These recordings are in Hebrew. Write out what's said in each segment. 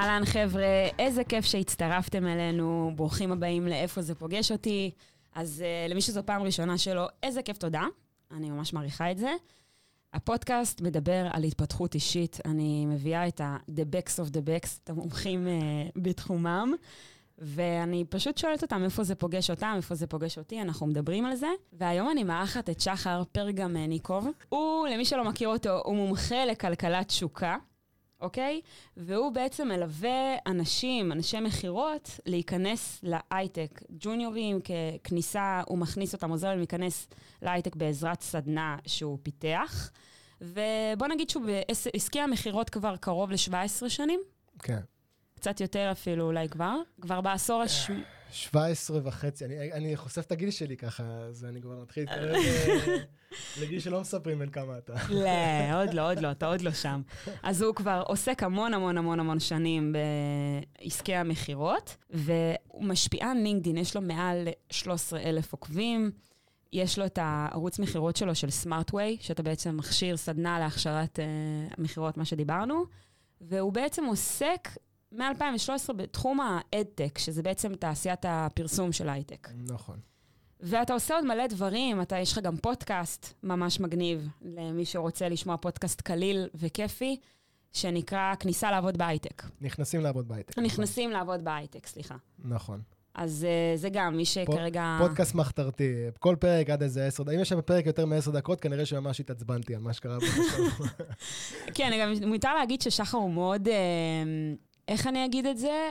אהלן חבר'ה, איזה כיף שהצטרפתם אלינו, ברוכים הבאים לאיפה זה פוגש אותי. אז uh, למי שזו פעם ראשונה שלו, איזה כיף תודה, אני ממש מעריכה את זה. הפודקאסט מדבר על התפתחות אישית, אני מביאה את ה-the backs of the backs, את המומחים uh, בתחומם, ואני פשוט שואלת אותם איפה זה פוגש אותם, איפה זה פוגש אותי, אנחנו מדברים על זה. והיום אני מארחת את שחר פרגמניקוב. הוא, למי שלא מכיר אותו, הוא מומחה לכלכלת תשוקה. אוקיי? והוא בעצם מלווה אנשים, אנשי מכירות, להיכנס להייטק. ג'וניורים ככניסה, הוא מכניס אותם, עוזר להם להיכנס להייטק בעזרת סדנה שהוא פיתח. ובוא נגיד שהוא בעסקי המכירות כבר קרוב ל-17 שנים. כן. קצת יותר אפילו אולי כבר. כבר בעשור הש... 17 וחצי, אני, אני חושף את הגיל שלי ככה, אז אני כבר מתחיל להתקרב אה, לגיל שלא מספרים בין כמה אתה. לא, עוד לא, עוד לא, אתה עוד לא שם. אז הוא כבר עוסק המון המון המון המון שנים בעסקי המכירות, והוא משפיען לינקדין, יש לו מעל 13 אלף עוקבים. יש לו את הערוץ מכירות שלו של סמארטווי, שאתה בעצם מכשיר סדנה להכשרת uh, מכירות, מה שדיברנו, והוא בעצם עוסק מ-2013 בתחום האדטק, שזה בעצם תעשיית הפרסום של הייטק. נכון. ואתה עושה עוד מלא דברים, אתה, יש לך גם פודקאסט ממש מגניב, למי שרוצה לשמוע פודקאסט קליל וכיפי, שנקרא כניסה לעבוד בהייטק. נכנסים לעבוד בהייטק. נכנסים לעבוד בהייטק, סליחה. נכון. אז uh, זה גם, מי שכרגע... פודקאסט מחתרתי, כל פרק עד איזה עשר דקות. אם יש שם פרק יותר מעשר דקות, כנראה שממש התעצבנתי על מה שקרה פה. כן, גם מותר להגיד ששחר הוא מאוד... איך אני אגיד את זה?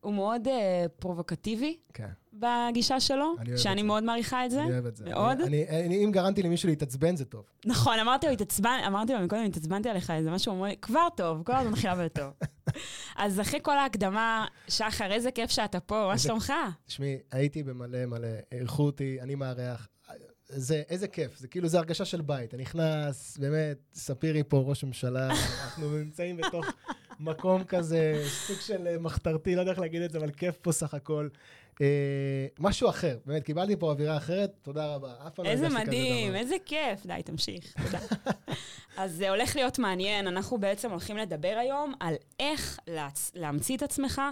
הוא מאוד uh, פרובוקטיבי כן. בגישה שלו, שאני מאוד מעריכה את זה. אני אוהב את זה. מאוד. אני, אני, אני, אם גרמתי למישהו להתעצבן, זה טוב. נכון, אמרתי לו, התעצבן, אמרתי לו מקודם, התעצבנתי עליך איזה משהו, הוא אומר, כבר טוב, כל הזמן מתחילה בטוב. אז אחרי כל ההקדמה, שחר, איזה כיף שאתה פה, מה שלומך? תשמעי, הייתי במלא מלא, אירחו אותי, אני מארח. זה, איזה כיף, זה כאילו, זה הרגשה של בית. אני נכנס, באמת, ספירי פה, ראש ממשלה, אנחנו נמצאים בתוך מקום כזה, סוג של אה, מחתרתי, לא יודע איך להגיד את זה, אבל כיף פה סך הכל. אה, משהו אחר, באמת, קיבלתי פה אווירה אחרת, תודה רבה. אף פעם לא איזה מדהים, איזה כיף. די, תמשיך, תודה. אז זה הולך להיות מעניין, אנחנו בעצם הולכים לדבר היום על איך להצ... להמציא את עצמך.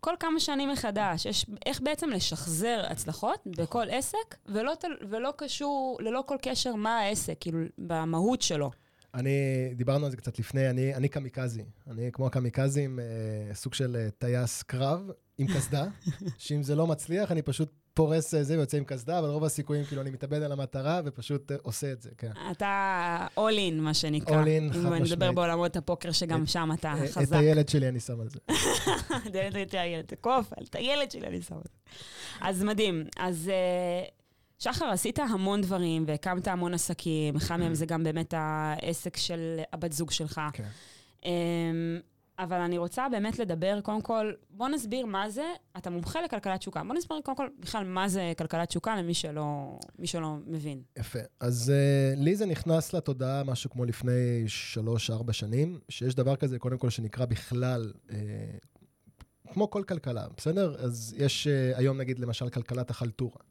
כל כמה שנים מחדש, יש איך בעצם לשחזר הצלחות בכל עסק, ולא, ולא קשור, ללא כל קשר מה העסק, כאילו, במהות שלו. אני, דיברנו על זה קצת לפני, אני, אני קמיקזי. אני כמו הקמיקזים, אה, סוג של אה, טייס קרב עם קסדה, שאם זה לא מצליח, אני פשוט פורס אה, זה ויוצא עם קסדה, אבל רוב הסיכויים, כאילו, אני מתאבד על המטרה ופשוט אה, עושה את זה, כן. אתה all in, מה שנקרא. all in, חד משמעית. אם נדבר בעולמות הפוקר, שגם את, שם אתה את חזק. את הילד שלי אני שם על זה. את הילד, תקוף, את הילד שלי אני שם על זה. אז מדהים. אז... Uh, שחר, עשית המון דברים והקמת המון עסקים, אחד מהם זה גם באמת העסק של הבת זוג שלך. כן. אמ, אבל אני רוצה באמת לדבר, קודם כל, בוא נסביר מה זה, אתה מומחה לכלכלת שוקה. בוא נסביר קודם כל בכלל מה זה כלכלת שוקה למי שלא, שלא מבין. יפה. אז uh, לי זה נכנס לתודעה משהו כמו לפני שלוש-ארבע שנים, שיש דבר כזה, קודם כל, שנקרא בכלל, uh, כמו כל כלכלה, בסדר? אז יש uh, היום, נגיד, למשל, כלכלת החלטורה.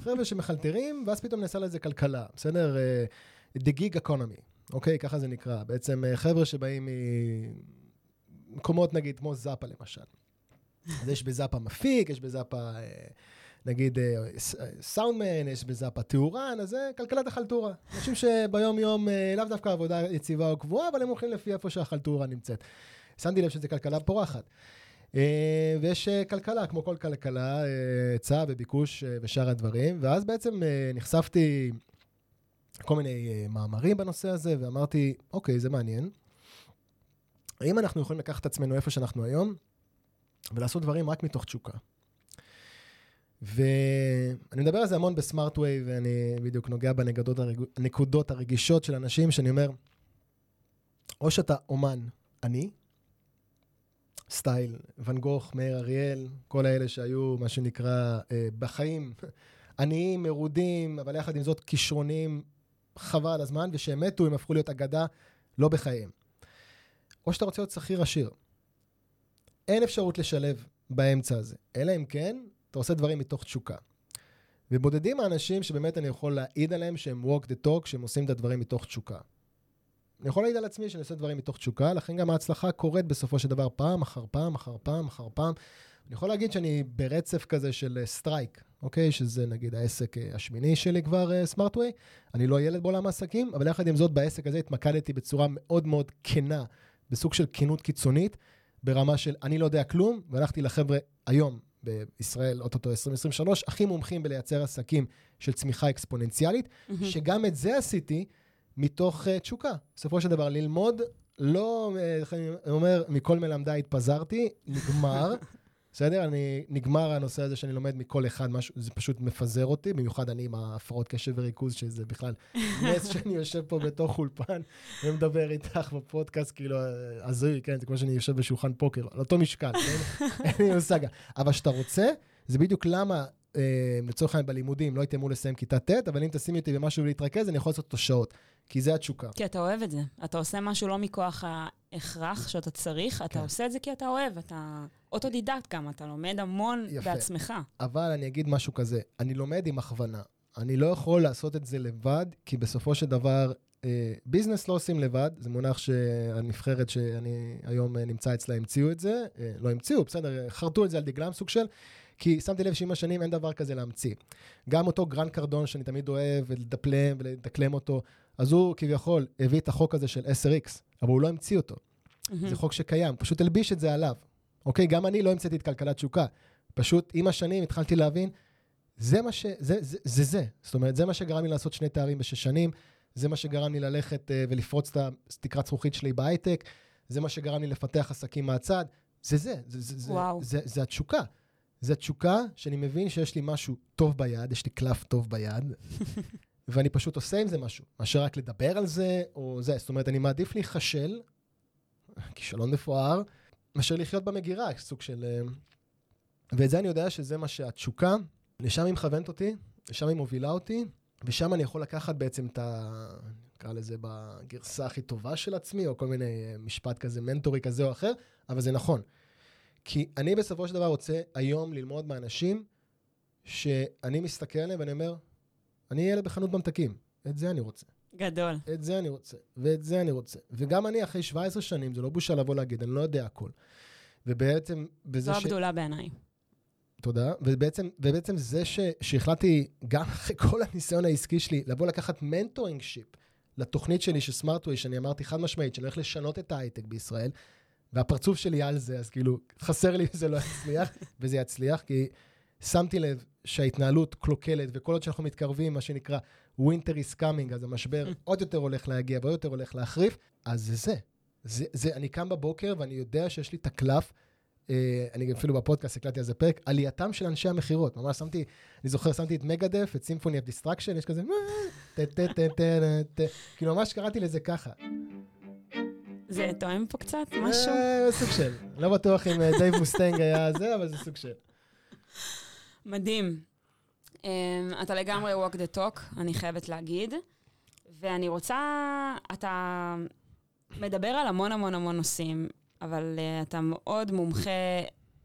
חבר'ה שמחלטרים, ואז פתאום נעשה לזה כלכלה, בסדר? Uh, The Gig Economy, אוקיי? ככה זה נקרא. בעצם uh, חבר'ה שבאים ממקומות, נגיד, כמו זאפה למשל. אז יש בזאפה מפיק, יש בזאפה, uh, נגיד, סאונדמן, יש בזאפה טהורן, אז זה כלכלת החלטורה. אנשים שביום-יום, לאו דווקא עבודה יציבה או קבועה, אבל הם הולכים לפי איפה שהחלטורה נמצאת. שמתי לב שזו כלכלה פורחת. אה, ויש אה, כלכלה, כמו כל כלכלה, אה, היצע וביקוש ושאר הדברים, ואז בעצם נחשפתי כל מיני מאמרים בנושא הזה, ואמרתי, אוקיי, זה מעניין. האם אנחנו יכולים לקחת את עצמנו איפה שאנחנו היום, ולעשות דברים רק מתוך תשוקה? ואני מדבר על זה המון בסמארט-ווי, ואני בדיוק נוגע בנקודות הרגישות של אנשים, שאני אומר, או שאתה אומן עני, סטייל, ואן גוך, מאיר אריאל, כל האלה שהיו, מה שנקרא, אה, בחיים, עניים, מרודים, אבל יחד עם זאת כישרונים, חבל הזמן, וכשהם מתו, הם הפכו להיות אגדה, לא בחייהם. או שאתה רוצה להיות שכיר עשיר. אין אפשרות לשלב באמצע הזה, אלא אם כן, אתה עושה דברים מתוך תשוקה. ובודדים האנשים שבאמת אני יכול להעיד עליהם שהם walk the talk, שהם עושים את הדברים מתוך תשוקה. אני יכול להעיד על עצמי שאני עושה דברים מתוך תשוקה, לכן גם ההצלחה קורית בסופו של דבר פעם אחר פעם, אחר פעם, אחר פעם. אני יכול להגיד שאני ברצף כזה של streak, אוקיי? שזה נגיד העסק אה, השמיני שלי כבר, סמארטווי. אני לא ילד בעולם העסקים, אבל יחד עם זאת, בעסק הזה התמקדתי בצורה מאוד מאוד כנה, בסוג של כנות קיצונית, ברמה של אני לא יודע כלום, והלכתי לחבר'ה היום בישראל, אוטוטו 2023, הכי מומחים בלייצר עסקים של צמיחה אקספוננציאלית. שגם את זה עשיתי מתוך uh, תשוקה. בסופו של דבר, ללמוד, לא, אה, איך אני אומר, מכל מלמדיי התפזרתי, נגמר. בסדר? אני, נגמר הנושא הזה שאני לומד מכל אחד משהו, זה פשוט מפזר אותי, במיוחד אני עם ההפרעות קשב וריכוז, שזה בכלל נס שאני יושב פה בתוך אולפן ומדבר איתך בפודקאסט, כאילו, הזוי, כן? זה כמו שאני יושב בשולחן פוקר, על אותו משקל, כן? אין לי מושג. אבל כשאתה רוצה, זה בדיוק למה אה, לצורך העניין בלימודים לא הייתי אמור לסיים כיתה ט', אבל אם תשימי אותי במשהו ולהתרכז, אני יכול לעשות אותו שעות, כי זה התשוקה. כי אתה אוהב את זה. אתה עושה משהו לא מכוח ההכרח שאתה צריך, אתה כן. עושה את זה כי אתה אוהב, אתה אוטודידקט גם, אתה לומד המון יפה. בעצמך. אבל אני אגיד משהו כזה, אני לומד עם הכוונה. אני לא יכול לעשות את זה לבד, כי בסופו של דבר, אה, ביזנס לא עושים לבד, זה מונח שהנבחרת שאני היום נמצא אצלה המציאו את זה, אה, לא המציאו, בסדר, חרטו את זה על דגלם סוג של, כי שמתי לב שעם השנים אין דבר כזה להמציא. גם אותו גרנט קרדון שאני תמיד אוהב ולדפלם ולדקלם אותו, אז הוא כביכול הביא את החוק הזה של 10X, אבל הוא לא המציא אותו. Mm-hmm. זה חוק שקיים, פשוט הלביש את זה עליו. אוקיי? גם אני לא המצאתי את כלכלת תשוקה. פשוט עם השנים התחלתי להבין, זה מה ש... זה זה. זה, זה. זאת אומרת, זה מה שגרם לי לעשות שני תארים בשש שנים, זה מה שגרם לי ללכת uh, ולפרוץ את התקרת זכוכית שלי בהייטק, זה מה שגרם לי לפתח עסקים מהצד, זה זה. זה, זה. זה, זה, זה התשוקה. זה התשוקה שאני מבין שיש לי משהו טוב ביד, יש לי קלף טוב ביד, ואני פשוט עושה עם זה משהו, מאשר רק לדבר על זה, או זה. זאת אומרת, אני מעדיף להיכשל, כישלון מפואר, מאשר לחיות במגירה, סוג של... אה, ואת זה אני יודע שזה מה שהתשוקה, לשם היא מכוונת אותי, לשם היא מובילה אותי, ושם אני יכול לקחת בעצם את ה... נקרא לזה בגרסה הכי טובה של עצמי, או כל מיני אה, משפט כזה מנטורי כזה או אחר, אבל זה נכון. כי אני בסופו של דבר רוצה היום ללמוד מאנשים שאני מסתכל עליהם ואני אומר, אני ילד בחנות ממתקים, את זה אני רוצה. גדול. את זה אני רוצה, ואת זה אני רוצה. וגם אני, אחרי 17 שנים, זה לא בושה לבוא להגיד, אני לא יודע הכל. ובעצם, בזה ש... זו הגדולה בעיניי. תודה. ובעצם, ובעצם זה ש, שהחלטתי, גם אחרי כל הניסיון העסקי שלי, לבוא לקחת mentoring ship לתוכנית שלי של סמארטווי, שאני אמרתי חד משמעית, שאני הולך לשנות את ההייטק בישראל, והפרצוף שלי על זה, אז כאילו, חסר לי אם זה לא יצליח, וזה יצליח, כי שמתי לב שההתנהלות קלוקלת, וכל עוד שאנחנו מתקרבים, מה שנקרא, winter is coming, אז המשבר עוד יותר הולך להגיע ועוד יותר הולך להחריף, אז זה זה. זה, זה. אני קם בבוקר ואני יודע שיש לי את הקלף, אה, אני אפילו בפודקאסט הקלטתי על זה פרק, עלייתם של אנשי המכירות. ממש שמתי, אני זוכר, שמתי את מגדת', את Symphony of Destruction, יש כזה, כאילו ממש קראתי לזה ככה. זה תואם פה קצת משהו? סוג של. לא בטוח אם דייב מוסטיין היה זה, אבל זה סוג של. מדהים. Um, אתה לגמרי walk the talk, אני חייבת להגיד. ואני רוצה, אתה מדבר על המון המון המון נושאים, אבל uh, אתה מאוד מומחה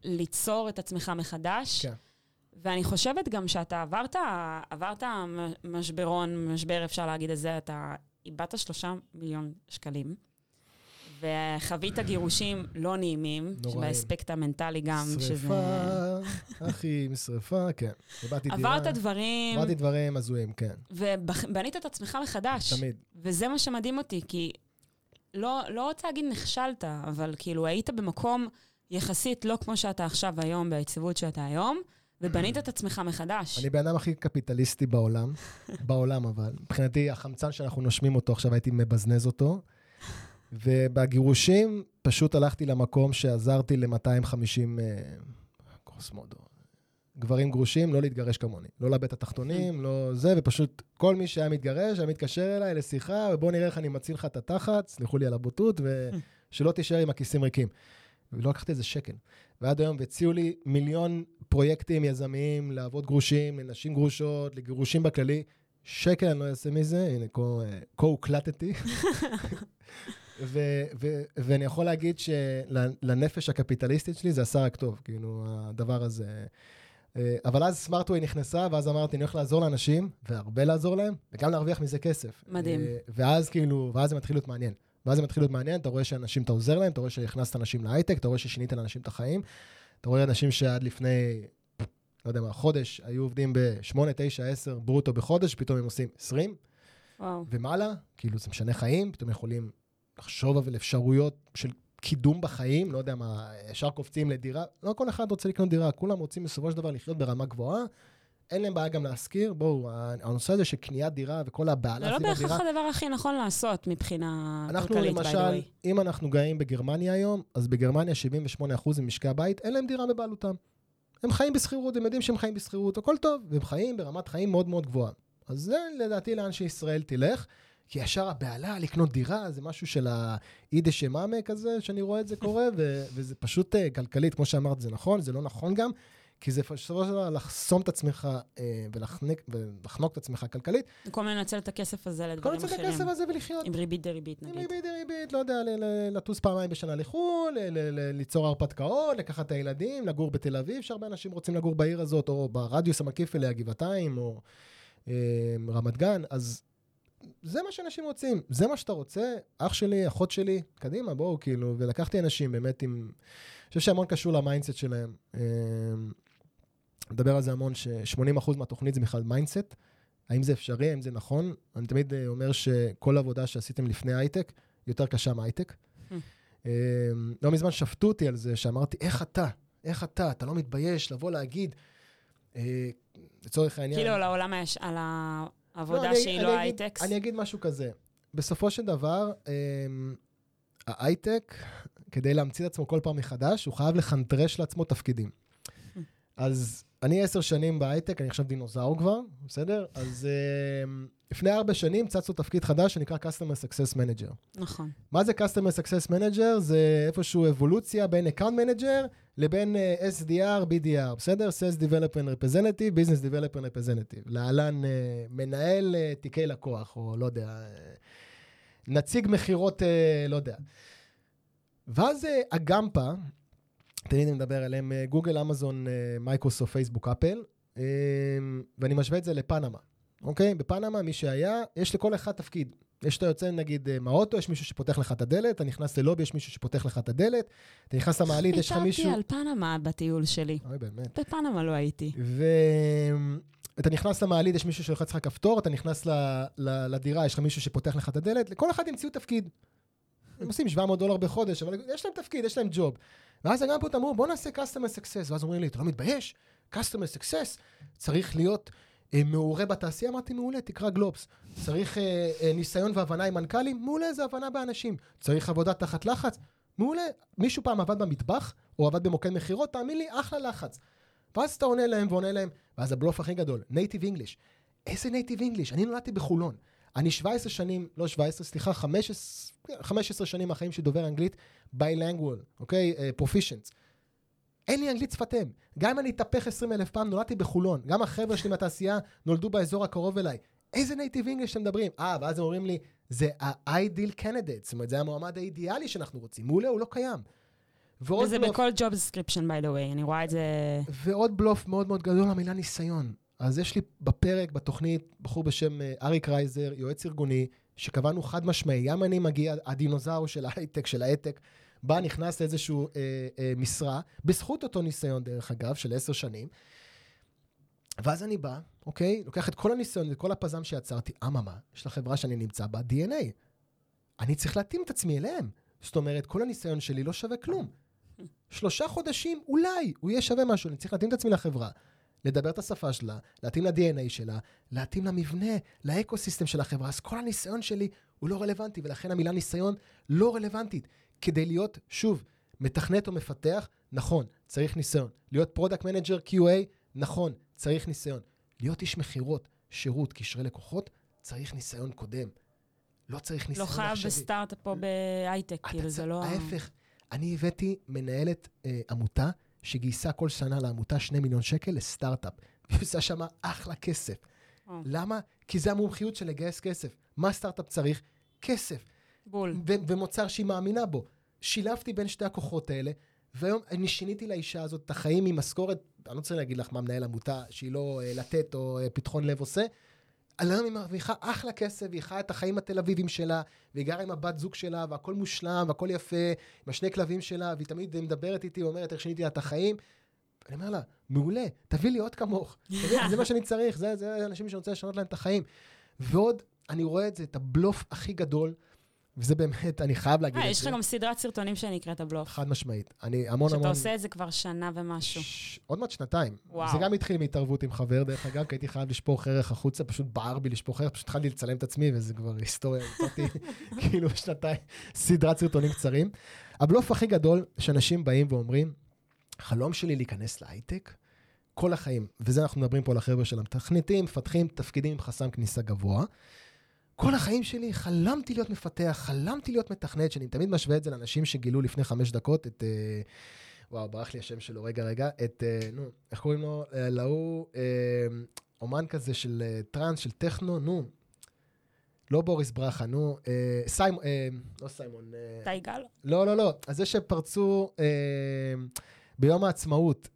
ליצור את עצמך מחדש. כן. ואני חושבת גם שאתה עברת, עברת משברון, משבר, אפשר להגיד את זה, אתה איבדת שלושה מיליון שקלים. וחווית גירושים לא נעימים, באספקט המנטלי גם, שריפה, שזה... שריפה, אחים, שריפה, כן. איבדתי דירה. עברת דברים... עברתי דברים הזויים, כן. ובנית את עצמך מחדש. תמיד. וזה מה שמדהים אותי, כי לא, לא רוצה להגיד נכשלת, אבל כאילו היית במקום יחסית לא כמו שאתה עכשיו היום, ביציבות שאתה היום, ובנית את עצמך מחדש. אני בן אדם הכי קפיטליסטי בעולם, בעולם אבל. מבחינתי, החמצן שאנחנו נושמים אותו, עכשיו הייתי מבזנז אותו. ובגירושים פשוט הלכתי למקום שעזרתי ל-250 קוסמודו. גברים גרושים, לא להתגרש כמוני. לא לאבד את התחתונים, לא זה, ופשוט כל מי שהיה מתגרש היה מתקשר אליי לשיחה, ובוא נראה איך אני מציל לך את התחת, סלחו לי על הבוטות, ושלא תישאר עם הכיסים ריקים. ולא לקחתי איזה שקל. ועד היום, והציעו לי מיליון פרויקטים יזמיים לעבוד גרושים, לנשים גרושות, לגירושים בכללי. שקל אני לא אעשה מזה, הנה, כה הוקלטתי. ו- ו- ואני יכול להגיד שלנפש הקפיטליסטית שלי זה עשה רק טוב, כאילו, הדבר הזה. אה, אבל אז סמארטווי נכנסה, ואז אמרתי, אני הולך לעזור לאנשים, והרבה לעזור להם, וגם להרוויח מזה כסף. מדהים. אה, ואז כאילו, ואז זה מתחיל להיות מעניין. ואז זה מתחיל להיות מעניין, אתה רואה שאנשים, אתה עוזר להם, אתה רואה שהכנסת אנשים להייטק, אתה רואה ששינית לאנשים את החיים, אתה רואה אנשים שעד לפני, לא יודע מה, חודש, היו עובדים ב-8, 9, 10 ברוטו בחודש, פתאום הם עושים 20 וואו. ומעלה, כאילו זה משנה חיים, פתאום יכולים לחשוב על אפשרויות של קידום בחיים, לא יודע מה, ישר קופצים לדירה, לא כל אחד רוצה לקנות דירה, כולם רוצים בסופו של דבר לחיות ברמה גבוהה. אין להם בעיה גם להשכיר, בואו, הנושא הזה של קניית דירה וכל הבעלה זה לא סביב הדירה, בהכרח הדבר הכי נכון לעשות מבחינה אנחנו כלכלית, by the למשל. אם אנחנו גאים בגרמניה היום, אז בגרמניה 78% ממשקי הבית, אין להם דירה בבעלותם. הם חיים בשכירות, הם יודעים שהם חיים בשכירות, הכל טוב, והם חיים ברמת חיים מאוד מאוד גבוהה. אז זה לדעתי לאן שישראל תלך, כי ישר הבהלה לקנות דירה זה משהו של האידה שמאמה כזה, שאני רואה את זה קורה, ו- וזה פשוט אה, כלכלית, כמו שאמרת, זה נכון, זה לא נכון גם, כי זה בסופו של דבר לחסום את עצמך אה, ולחנק, ולחנוק את עצמך כלכלית, במקום לנצל את הכסף הזה לדברים לצאת את אחרים. הכסף הזה ולחיות. עם ריבית דריבית, עם נגיד. ריבית דריבית, לא יודע, לטוס פעמיים בשנה לחו"ל, ל- ל- ל- ליצור הרפתקאות, לקחת את הילדים, לגור בתל אביב, שהרבה אנשים רוצים לגור בעיר הזאת, או ברדיוס המקיף אליה, גבעתיים, או אה, רמת גן, אז זה מה שאנשים רוצים, זה מה שאתה רוצה, אח שלי, אחות שלי, קדימה, בואו, כאילו, ולקחתי אנשים באמת עם... אני חושב שהמון קשור ל mindset שלהם. אה, מדבר על זה המון, ש-80% מהתוכנית זה בכלל mindset. האם זה אפשרי, האם זה נכון? אני תמיד אה, אומר שכל עבודה שעשיתם לפני הייטק, יותר קשה מהייטק. אה, לא מזמן שפטו אותי על זה, שאמרתי, איך אתה, איך אתה, אתה לא מתבייש לבוא להגיד, אה, לצורך העניין... כאילו על העולם, היש- על לא, העבודה אני- שהיא אני לא הייטקס. אני אגיד משהו כזה. בסופו של דבר, אמ, ההייטק, כדי להמציא את עצמו כל פעם מחדש, הוא חייב לחנטרש לעצמו תפקידים. אז אני עשר שנים בהייטק, אני עכשיו דינוזאור כבר, בסדר? אז אמ, לפני ארבע שנים צצנו תפקיד חדש שנקרא Customer Success Manager. נכון. מה זה Customer Success Manager? זה איפשהו אבולוציה בין Account Manager לבין אה, SDR, BDR, בסדר? Sales Development Representative, Business Development Representative. להלן אה, מנהל אה, תיקי לקוח, או לא יודע, אה, נציג מכירות, אה, לא יודע. ואז הגמפה, תמיד אני מדבר עליהם, אה, גוגל, אמזון, אה, מייקרוסופט, פייסבוק, אפל, אה, ואני משווה את זה לפנמה, אוקיי? בפנמה, מי שהיה, יש לכל אחד תפקיד. יש אתה יוצא נגיד אה, מהאוטו, יש מישהו שפותח לך את הדלת, אתה נכנס ללובי, יש מישהו שפותח לך את הדלת, אתה נכנס למעלית, יש לך מישהו... ויתרתי על פנמה בטיול שלי. אוי, באמת. בפנמה לא הייתי. ואתה נכנס למעלית, יש מישהו שלוחץ לך כפתור, אתה נכנס ל... ל... לדירה, יש לך מישהו שפותח לך את הדלת, לכל אחד המציאו תפקיד. הם עושים 700 דולר בחודש, אבל יש להם תפקיד, יש להם ג'וב. ואז פה אמרו, בוא נעשה customer success. ואז אומרים לי, אתה לא מתבייש? customer success צריך להיות אה, מעורה בתעשייה. אמרתי, מעולה, תקרא גלובס. צריך אה, אה, ניסיון והבנה עם מנכ"לים? מעולה, זה הבנה באנשים. צריך עבודה תחת לחץ? מעולה. מישהו פעם עבד במטבח, או עבד במוקד מכירות, תאמין לי, אחלה לחץ. ואז אתה עונה להם ועונה להם, ואז הבלוף הכי גדול, native English. איזה native English? אני נולדתי בחולון. אני 17 שנים, לא 17, סליחה, 15, 15 שנים מהחיים שדובר אנגלית, bilingual, אוקיי? proficiency. אין לי אנגלית שפת אם. גם אם אני אתהפך 20 אלף פעם, נולדתי בחולון. גם החבר'ה שלי מהתעשייה נולדו באזור הקרוב אליי. איזה native English אתם מדברים? אה, ואז הם אומרים לי, זה ה-ideal candidate, זאת אומרת, זה המועמד האידיאלי שאנחנו רוצים. מעולה, הוא לא קיים. וזה בלוף- בכל job description, by the way, אני רואה את זה... ועוד בלוף מאוד מאוד גדול, המילה ניסיון. אז יש לי בפרק, בתוכנית, בחור בשם אה, אריק רייזר, יועץ ארגוני, שקבענו חד משמעי, גם אני מגיע, הדינוזאור של ההייטק, של ההייטק, בא, נכנס לאיזשהו אה, אה, משרה, בזכות אותו ניסיון, דרך אגב, של עשר שנים. ואז אני בא, אוקיי, לוקח את כל הניסיון וכל הפזם שיצרתי, אממה, יש לחברה שאני נמצא בה DNA. אני צריך להתאים את עצמי אליהם. זאת אומרת, כל הניסיון שלי לא שווה כלום. שלושה חודשים, אולי, הוא יהיה שווה משהו, אני צריך להתאים את עצמי לחברה, לדבר את השפה שלה, להתאים ל-DNA שלה, להתאים למבנה, ל ecosystem של החברה, אז כל הניסיון שלי הוא לא רלוונטי, ולכן המילה ניסיון לא רלוונטית. כדי להיות, שוב, מתכנת או מפתח, נכון, צריך ניסיון. להיות product manager QA, נכון, צריך ניסיון. להיות איש מכירות, שירות, קשרי לקוחות, צריך ניסיון קודם. לא צריך לא ניסיון חייב עכשווי. בסטארט-אפ או בהייטק, כאילו, זה לא... ההפך. אני הבאתי מנהלת אה, עמותה שגייסה כל שנה לעמותה 2 מיליון שקל לסטארט-אפ. והיא עושה שם אחלה כסף. למה? כי זה המומחיות של לגייס כסף. מה סטארט-אפ צריך? כסף. בול. ו- ומוצר שהיא מאמינה בו. שילבתי בין שתי הכוחות האלה, והיום אני שיניתי לאישה הזאת את החיים ממשכורת אני לא רוצה להגיד לך מה מנהל עמותה, שהיא לא אה, לתת או אה, פתחון לב עושה. היום היא מרוויחה אחלה כסף, והיא חיה את החיים התל אביבים שלה, והיא גרה עם הבת זוג שלה, והכל מושלם, והכל יפה, עם השני כלבים שלה, והיא תמיד מדברת איתי, אומרת איך שיניתי לה את החיים. אני אומר לה, מעולה, תביא לי עוד כמוך. זה מה שאני צריך, זה, זה אנשים שאני רוצה לשנות להם את החיים. ועוד, אני רואה את זה, את הבלוף הכי גדול, וזה באמת, אני חייב להגיד אה, את זה. יש לך גם סדרת סרטונים שנקראת הבלוף. חד משמעית. אני המון שאתה המון... עושה את זה כבר שנה ומשהו. ש... עוד מעט שנתיים. וואו. זה גם התחיל מהתערבות עם חבר, דרך אגב, כי הייתי חייב לשפוך ערך החוצה, פשוט בער בי לשפוך ערך, פשוט התחלתי לצלם את עצמי, וזה כבר היסטוריה, יצאתי כאילו שנתיים, סדרת סרטונים קצרים. הבלוף הכי גדול, שאנשים באים ואומרים, חלום שלי להיכנס להייטק, כל החיים, וזה אנחנו מדברים פה על החבר'ה של המתכנתים, מפתחים תפקידים עם חסם כניסה גבוה. כל החיים שלי חלמתי להיות מפתח, חלמתי להיות מתכנת, שאני תמיד משווה את זה לאנשים שגילו לפני חמש דקות את... אה, וואו, ברח לי השם שלו, רגע, רגע, את, אה, נו, איך קוראים לו? אה, להוא, אה, אומן כזה של אה, טראנס, של טכנו, נו. לא בוריס ברכה, נו, אה, סיימון, אה, לא סיימון, אה, אתה יגאל? לא, לא, לא, אז זה שפרצו אה, ביום העצמאות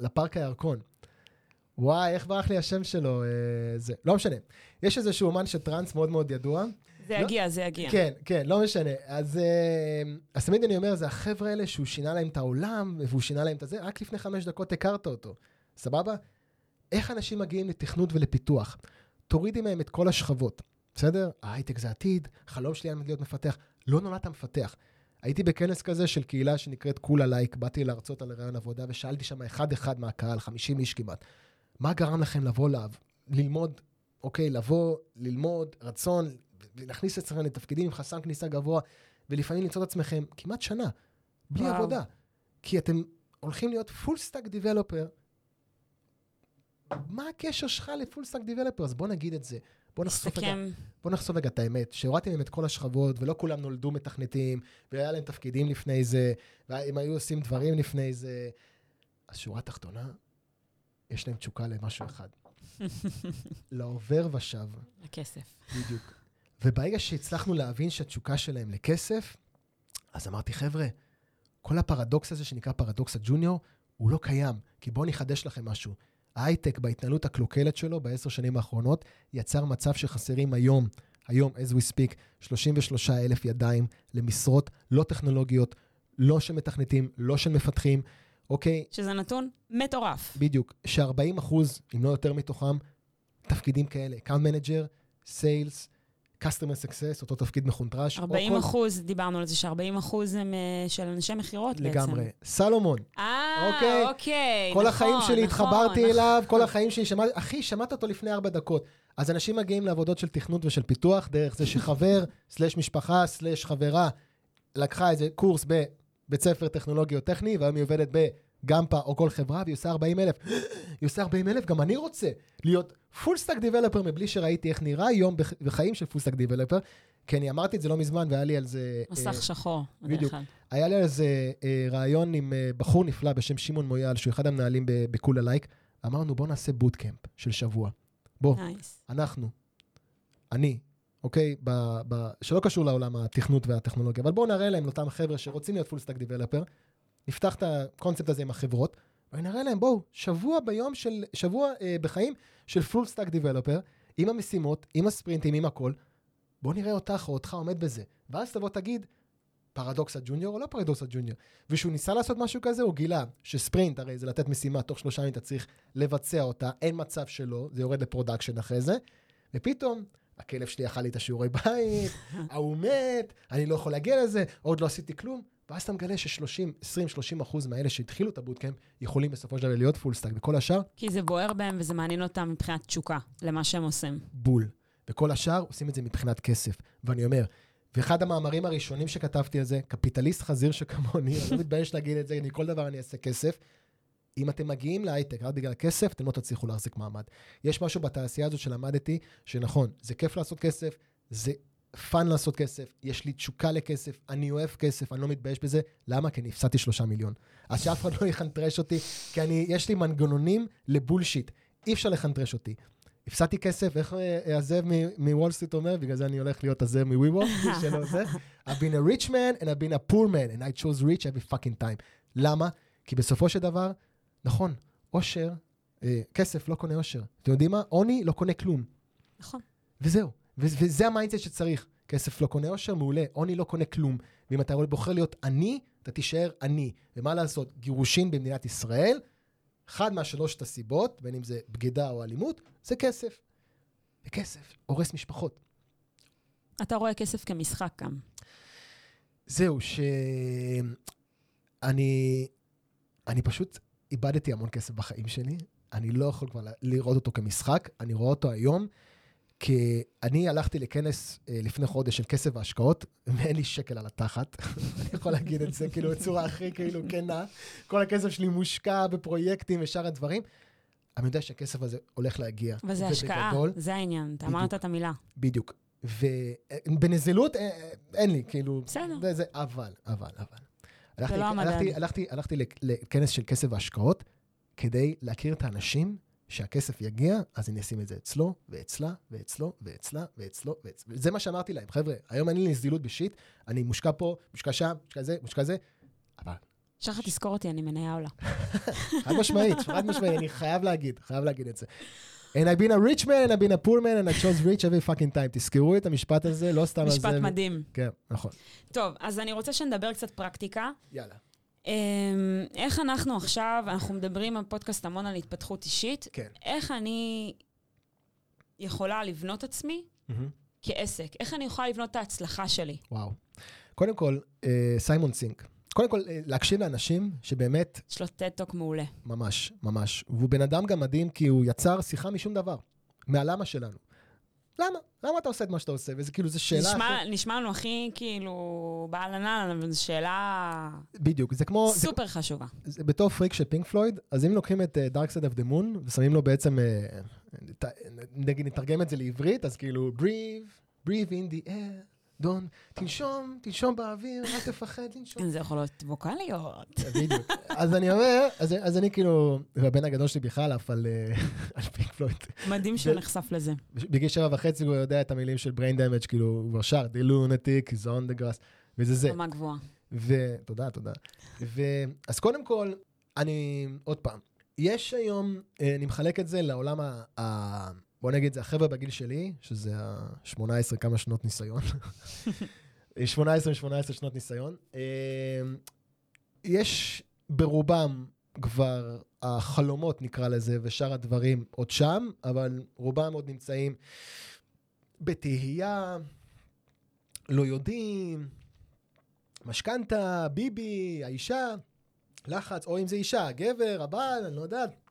לפארק הירקון. וואי, איך ברח לי השם שלו? אה, זה, לא משנה. יש איזשהו אומן של טראנס מאוד מאוד ידוע. זה לא- יגיע, זה יגיע. כן, כן, לא משנה. אז, אה, אז תמיד אני אומר, זה החבר'ה האלה שהוא שינה להם את העולם, והוא שינה להם את הזה, רק לפני חמש דקות הכרת אותו. סבבה? איך אנשים מגיעים לתכנות ולפיתוח? תורידי מהם את כל השכבות, בסדר? ההייטק זה עתיד, חלום שלי היה להיות מפתח. לא נולדת מפתח. הייתי בכנס כזה של קהילה שנקראת כולה לייק, באתי להרצות על רעיון עבודה, ושאלתי שם אחד-אחד מהקהל, 50 איש כמעט, מה גרם לכם לבוא ל... ללמוד, אוקיי, לבוא, ללמוד, רצון, להכניס אתכם לתפקידים עם חסם כניסה גבוה, ולפעמים למצוא את עצמכם כמעט שנה, בלי וואו. עבודה. כי אתם הולכים להיות full stack developer. מה הקשר שלך ל full stack developer? אז בוא נגיד את זה. בוא נחשוף רגע. בוא נחשוף רגע את האמת, שהורדתי מהם את כל השכבות, ולא כולם נולדו מתכנתים, והיה להם תפקידים לפני זה, והם היו עושים דברים לפני זה. אז שורה תחתונה, יש להם תשוקה למשהו אחד. לעובר ושב, הכסף. בדיוק. וברגע שהצלחנו להבין שהתשוקה שלהם לכסף, אז אמרתי, חבר'ה, כל הפרדוקס הזה שנקרא פרדוקס הג'וניור, הוא לא קיים, כי בואו נחדש לכם משהו. ההייטק בהתנהלות הקלוקלת שלו בעשר שנים האחרונות, יצר מצב שחסרים היום, היום, as we speak, 33 אלף ידיים למשרות לא טכנולוגיות, לא של מתכנתים, לא של מפתחים, אוקיי? שזה נתון מטורף. בדיוק, ש-40 אחוז, אם לא יותר מתוכם, תפקידים כאלה, account manager, sales, customer success, אותו תפקיד מחונטרש. או 40 כל- אחוז, דיברנו על זה ש-40 אחוז הם אה, של אנשי מכירות בעצם. לגמרי. סלומון, אה, אוקיי. אוקיי, כל נכון, החיים שלי נכון, התחברתי נכון. אליו, כל החיים שלי שמעתי, אחי, שמעת אותו לפני ארבע דקות. אז אנשים מגיעים לעבודות של תכנות ושל פיתוח, דרך זה שחבר, סלש משפחה, סלש חברה, לקחה איזה קורס בבית ספר טכנולוגי או טכני, והיום היא עובדת בגמפה או כל חברה, והיא עושה 40 אלף. היא עושה 40 אלף, גם אני רוצה להיות full stack developer מבלי שראיתי איך נראה יום בח- בחיים של full stack developer, כי אני אמרתי את זה לא מזמן, והיה לי על זה... אה, מסך שחור. בדיוק. היה לי על איזה אה, ריאיון עם אה, בחור נפלא בשם שמעון מויאל, שהוא אחד המנהלים ב- בכולה לייק. אמרנו, בוא נעשה bootcamp של שבוע. בוא, nice. אנחנו, אני, אוקיי? ב, ב, שלא קשור לעולם התכנות והטכנולוגיה, אבל בואו נראה להם, לאותם חבר'ה שרוצים להיות full stack developer, נפתח את הקונספט הזה עם החברות, ונראה להם, בואו, שבוע ביום של, שבוע אה, בחיים של full stack developer, עם המשימות, עם הספרינטים, עם הכל, בוא נראה אותך או אותך עומד בזה. ואז תבוא תגיד, פרדוקס הג'וניור או לא פרדוקס הג'וניור. וכשהוא ניסה לעשות משהו כזה, הוא גילה שספרינט, הרי זה לתת משימה, תוך שלושה ימים אתה צריך לבצע אותה, אין מצב שלא, זה יורד ל production אחרי זה, ופתאום, הכלב שלי אכל לי את השיעורי בית, ההוא מת, אני לא יכול להגיע לזה, עוד לא עשיתי כלום. ואז אתה מגלה ש-30, 20-30 אחוז מהאלה שהתחילו את ה bootcamp, יכולים בסופו של דבר להיות full stack, וכל השאר, כי זה בוער בהם וזה מעניין אותם מבחינת תשוקה למה שהם עושים. בול. וכל השאר עושים את זה מבחינת כסף. ואני אומר, ואחד המאמרים הראשונים שכתבתי על זה, קפיטליסט חזיר שכמוני, אני לא מתבייש להגיד את זה, אני כל דבר אני אעשה כסף. אם אתם מגיעים להייטק רק בגלל כסף, אתם לא תצליחו להחזיק מעמד. יש משהו בתעשייה הזאת שלמדתי, שנכון, זה כיף לעשות כסף, זה fun לעשות כסף, יש לי תשוקה לכסף, אני אוהב כסף, אני לא מתבייש בזה. למה? כי אני הפסדתי שלושה מיליון. אז שאף אחד לא יחנטרש אותי, כי אני, יש לי מנגנונים ל bullshit. אי אפשר לחנטרש אותי. הפסדתי כסף, איך אה, הזאב מוול סטריט אומר? בגלל זה אני הולך להיות הזאב מ-WeWork, מי שלא זה. I've been a rich man and I've been a poor man and I chose rich every fucking time. למה? כי בסופו של דבר, נכון, עושר, אה, כסף לא קונה עושר. אתם יודעים מה? עוני לא קונה כלום. נכון. וזהו. ו- וזה ה mindset שצריך. כסף לא קונה עושר, מעולה. עוני לא קונה כלום. ואם אתה בוחר להיות עני, אתה תישאר עני. ומה לעשות? גירושין במדינת ישראל, אחד מהשלושת הסיבות, בין אם זה בגידה או אלימות, זה כסף. וכסף הורס משפחות. אתה רואה כסף כמשחק גם. זהו, שאני... אני פשוט איבדתי המון כסף בחיים שלי. אני לא יכול כבר לראות אותו כמשחק, אני רואה אותו היום כי אני הלכתי לכנס אה, לפני חודש של כסף והשקעות, ואין לי שקל על התחת. אני יכול להגיד את זה כאילו בצורה הכי כאילו כנה. כל הכסף שלי מושקע בפרויקטים ושאר הדברים. אני יודע שהכסף הזה הולך להגיע. וזה השקעה, זה העניין, אתה אמרת את המילה. בדיוק. ובנזילות אה, אה, אין לי, כאילו... בסדר. וזה, אבל, אבל, אבל. זה לא המדד. הלכתי, הלכתי, הלכתי לכנס של כסף והשקעות כדי להכיר את האנשים שהכסף יגיע, אז אני אשים את זה אצלו, ואצלה, ואצלו, ואצלה, ואצלו, ואצלו. זה מה שאמרתי להם, חבר'ה, היום אין לי נזילות בשיט, אני מושקע פה, מושקע שם, מושקע זה, מושקע זה, אבל... שחר, תזכור אותי, אני מניה עולה. חד משמעית, חד משמעית, אני חייב להגיד, חייב להגיד את זה. And I've been a rich man, I've been a poor man, and I chose rich every fucking time. תזכרו את המשפט הזה, לא סתם על זה. משפט מדהים. כן, נכון. טוב, אז אני רוצה שנדבר קצת פרקטיקה. יאללה. Um, איך אנחנו עכשיו, אנחנו מדברים בפודקאסט המון על התפתחות אישית, כן. איך אני יכולה לבנות עצמי mm-hmm. כעסק? איך אני יכולה לבנות את ההצלחה שלי? וואו. קודם כל, אה, סיימון סינק. קודם כל, אה, להקשיב לאנשים שבאמת... יש לו TED Talk מעולה. ממש, ממש. והוא בן אדם גם מדהים כי הוא יצר שיחה משום דבר, מהלמה שלנו. למה? למה אתה עושה את מה שאתה עושה? וזה כאילו, זו שאלה... נשמע, הכי... נשמע לנו הכי כאילו בעל ענן, אבל זו שאלה... בדיוק, זה כמו... סופר זה, חשובה. זה, בתור פריק של פינק פלויד, אז אם לוקחים את Dark Side of the Moon ושמים לו בעצם, uh, נגיד נתרגם את זה לעברית, אז כאילו, breathe, breathe in the air. דון, תנשום, תנשום באוויר, אל תפחד לנשום. זה יכול להיות ווקאליות. בדיוק. אז אני אומר, אז, אני כאילו, והבן הגדול שלי בכלל עף על, אה, על פינק פלויד. מדהים שהוא נחשף לזה. בגיל שבע וחצי הוא יודע את המילים של brain damage, כאילו, הוא כבר שר, the lunatic, is on the grass, וזה זה. רמה גבוהה. ותודה, תודה. אז קודם כל, אני, עוד פעם, יש היום, אה, אני מחלק את זה לעולם ה... בוא נגיד, זה החבר'ה בגיל שלי, שזה ה-18 כמה שנות ניסיון. 18 18 שנות ניסיון. אמ, יש ברובם כבר החלומות, נקרא לזה, ושאר הדברים עוד שם, אבל רובם עוד נמצאים בתהייה, לא יודעים, משכנתה, ביבי, האישה, לחץ, או אם זה אישה, גבר, הבעל, אני לא יודעת.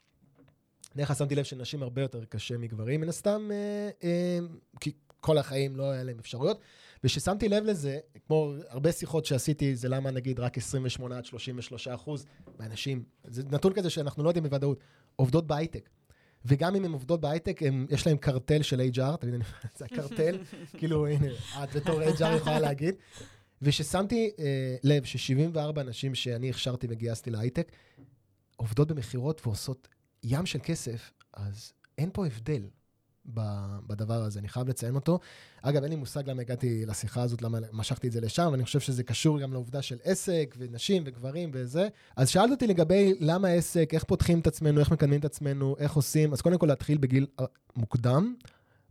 דרך אגב שמתי לב שנשים הרבה יותר קשה מגברים, מן הסתם, אה, אה, כי כל החיים לא היה להם אפשרויות. וכששמתי לב לזה, כמו הרבה שיחות שעשיתי, זה למה נגיד רק 28 עד 33 אחוז מהנשים, זה נתון כזה שאנחנו לא יודעים בוודאות, עובדות בהייטק. וגם אם הן עובדות בהייטק, יש להן קרטל של HR, אתה מבין, זה הקרטל, כאילו, הנה, את בתור HR יכולה להגיד. וששמתי אה, לב ש-74 נשים שאני הכשרתי וגייסתי להייטק, עובדות במכירות ועושות ים של כסף, אז אין פה הבדל בדבר הזה, אני חייב לציין אותו. אגב, אין לי מושג למה הגעתי לשיחה הזאת, למה משכתי את זה לשם, ואני חושב שזה קשור גם לעובדה של עסק, ונשים, וגברים, וזה. אז שאלת אותי לגבי למה עסק, איך פותחים את עצמנו, איך מקדמים את עצמנו, איך עושים, אז קודם כל להתחיל בגיל אה, מוקדם,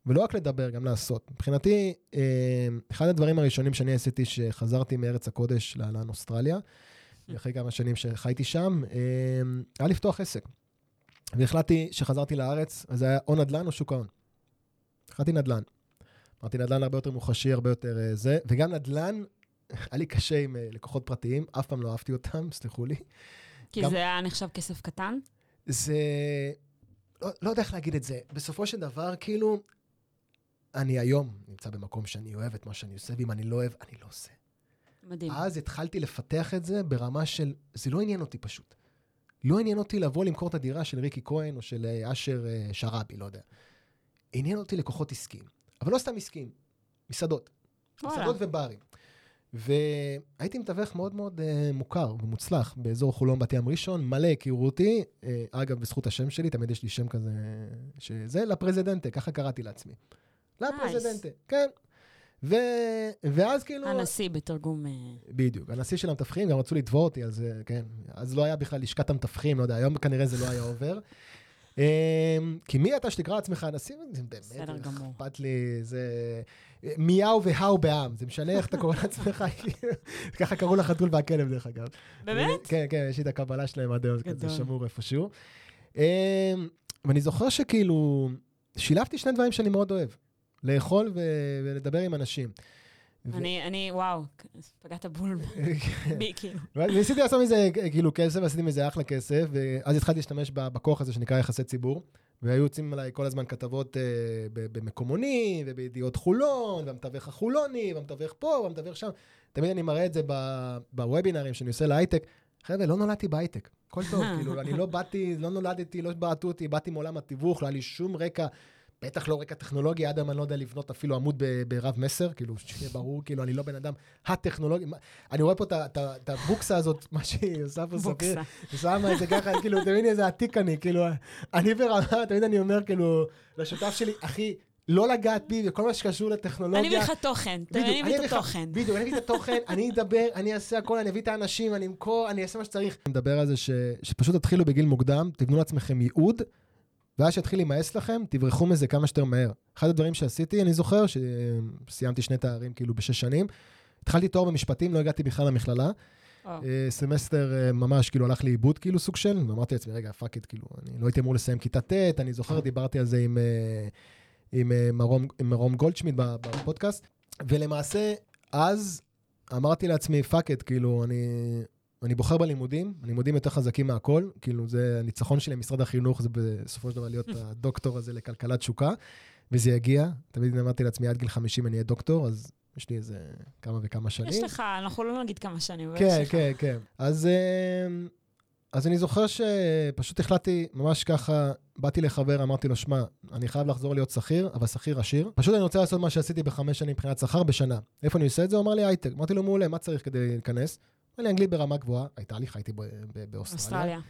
ולא רק לדבר, גם לעשות. מבחינתי, אה, אחד הדברים הראשונים שאני עשיתי, שחזרתי מארץ הקודש לאלן אוסטרליה, אחרי כמה שנים שחייתי שם, אה, היה לפתוח עסק. והחלטתי שחזרתי לארץ, אז זה היה או נדל"ן או שוק ההון. החלטתי נדל"ן. אמרתי, נדל"ן הרבה יותר מוחשי, הרבה יותר uh, זה, וגם נדל"ן, היה לי קשה עם uh, לקוחות פרטיים, אף פעם לא אהבתי אותם, סלחו לי. כי גם... זה היה נחשב כסף קטן? זה... לא, לא יודע איך להגיד את זה. בסופו של דבר, כאילו, אני היום נמצא במקום שאני אוהב את מה שאני עושה, ואם אני לא אוהב, אני לא עושה. מדהים. אז התחלתי לפתח את זה ברמה של, זה לא עניין אותי פשוט. לא עניין אותי לבוא למכור את הדירה של ריקי כהן או של אה, אשר אה, שרעבי, לא יודע. עניין אותי לקוחות עסקיים. אבל לא סתם עסקיים, מסעדות. וואלה. מסעדות וברים. והייתי מתווך מאוד מאוד uh, מוכר ומוצלח באזור חולון בת ים ראשון, מלא הכירו אותי, uh, אגב, בזכות השם שלי, תמיד יש לי שם כזה, שזה לפרזידנטה, ככה קראתי לעצמי. לפרזידנטה, nice. כן. ו... ואז כאילו... הנשיא בתרגום... אה, בדיוק, הנשיא של המתווכים, גם רצו לתבוע אותי, אז אה, כן, אז לא היה בכלל לשכת המתווכים, לא יודע, היום כנראה זה לא היה עובר. אמ, כי מי אתה שתקרא לעצמך הנשיא? זה באמת. אכפת לי, זה... מיהו והאו בעם, זה משנה איך אתה קורא לעצמך, כאילו, ככה קראו לחתול והכלב, דרך אגב. באמת? כן, כן, יש לי את הקבלה שלהם עד היום, זה. שמור איפשהו. אמ, ואני זוכר שכאילו, שילבתי שני דברים שאני מאוד אוהב, לאכול ו- ולדבר עם אנשים. ו- אני, אני, וואו, פגעת בול בי, כאילו. וניסיתי לעשות מזה כאילו כסף, עשיתי מזה אחלה כסף, ואז התחלתי להשתמש בכוח הזה שנקרא יחסי ציבור, והיו יוצאים עליי כל הזמן כתבות אה, ב- במקומוני, ובידיעות חולון, והמתווך החולוני, והמתווך פה, והמתווך שם. תמיד אני מראה את זה בוובינרים שאני עושה להייטק. חבר'ה, לא נולדתי בהייטק, הכל טוב, כאילו, אני לא באתי, לא נולדתי, לא בעטו אותי, באתי מעולם התיווך, לא היה לי שום רקע, בטח לא רקע טכנולוגי, היום אני לא יודע לבנות אפילו עמוד ברב מסר, כאילו, שיהיה ברור, כאילו, אני לא בן אדם הטכנולוגי. אני רואה פה את את את הבוקסה הזאת, מה שהיא עושה פה ספיר. שמה את זה ככה, כאילו, תמיד איזה עתיק אני, כאילו, אני ברמה, תמיד אני אומר, כאילו, לשותף שלי, אחי, לא לגעת בי, וכל מה שקשור לטכנולוגיה. אני מביא לך תוכן, אני את אביא לך- התוכן. בדיוק, אני אביא את התוכן, אני אדבר, אני אעשה הכל, אני אביא את האנשים, אני אמכור, אני אעשה מה שצריך. אני מדבר על זה שפשוט תתחילו בגיל מוקדם, תבנו לעצמכם ייעוד, ואז שיתחיל להימאס לכם, תברחו מזה כמה שיותר מהר. אחד הדברים שעשיתי, אני זוכר, שסיימתי שני תארים כאילו בשש שנים, התחלתי תואר במשפטים, לא הגעתי בכלל למכללה. אה, סמסטר אה, ממש כאילו הלך לאיבוד כאילו סוג של, ואמרתי לעצמי, רגע, fuck it, כאילו, אני לא הייתי אמור לסיים כיתה ט', אני זוכר, דיברתי על זה עם, אה, עם, מרום, עם מרום גולדשמיט ב- בפודקאסט, ולמעשה, אז אמרתי לעצמי, fuck it, כאילו, אני, אני בוחר בלימודים, הלימודים יותר חזקים מהכל, כאילו, זה הניצחון שלי למשרד החינוך, זה בסופו של דבר להיות הדוקטור הזה לכלכלת תשוקה, וזה יגיע, תמיד אמרתי לעצמי, עד גיל 50 אני אהיה דוקטור, אז יש לי איזה כמה וכמה שנים. יש לך, אנחנו לא נגיד כמה שנים, כן. כן, כן. אז, אה, אז אני זוכר שפשוט החלטתי, ממש ככה, באתי לחבר, אמרתי לו, שמע, אני חייב לחזור להיות שכיר, אבל שכיר עשיר. פשוט אני רוצה לעשות מה שעשיתי בחמש שנים מבחינת שכר בשנה. איפה אני עושה את זה? הוא אמר לי הייטק. אמרתי לו, מעולה, מה צריך כדי להיכנס? אמר לי, אנגלית ברמה גבוהה. הייתה לי, חייתי באוסטרליה. אוסטרליה.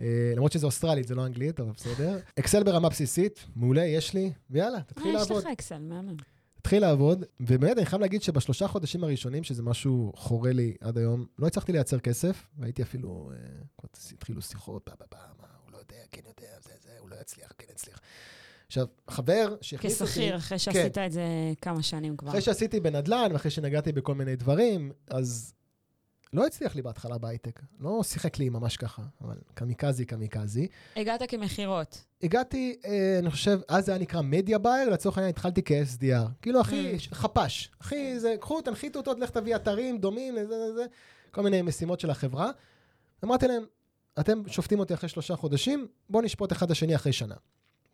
אה, למרות שזה אוסטרלית, זה לא אנגלית, אבל בסדר. אקסל ברמה בסיסית, מעולה, יש לי, ויאללה, תתחיל אה, יש לעבוד. לך אקסל, מהמם. התחיל לעבוד, ובאמת, אני חייב להגיד שבשלושה חודשים הראשונים, שזה משהו חורה לי עד היום, לא הצלחתי לייצר כסף, והייתי אפילו, אה, התחילו שיחות, בא, בא, בא, מה, הוא לא יודע, כן יודע, זה, זה, הוא לא יצליח, כן יצליח. עכשיו, חבר שהכניס אותי... כשכיר, אחרי שעשית את זה כמה שנים כבר. אחרי שעשיתי בנדל"ן, ואחרי שנגעתי בכל מיני דברים, אז לא הצליח לי בהתחלה בהייטק. לא שיחק לי ממש ככה, אבל קמיקזי, קמיקזי. הגעת כמכירות. הגעתי, אה, אני חושב, אז זה היה נקרא media buyer, לצורך העניין התחלתי כ-SDR. כאילו, אחי, Mm. חפ"ש. אחי, זה, קחו, תנחיתו אותו, לך תביא אתרים דומים, זה, זה, זה, כל מיני משימות של החברה. אמרתי להם, אתם שופטים אותי אחרי שלושה חודשים, בואו נשפוט אחד את השני אחרי שנה.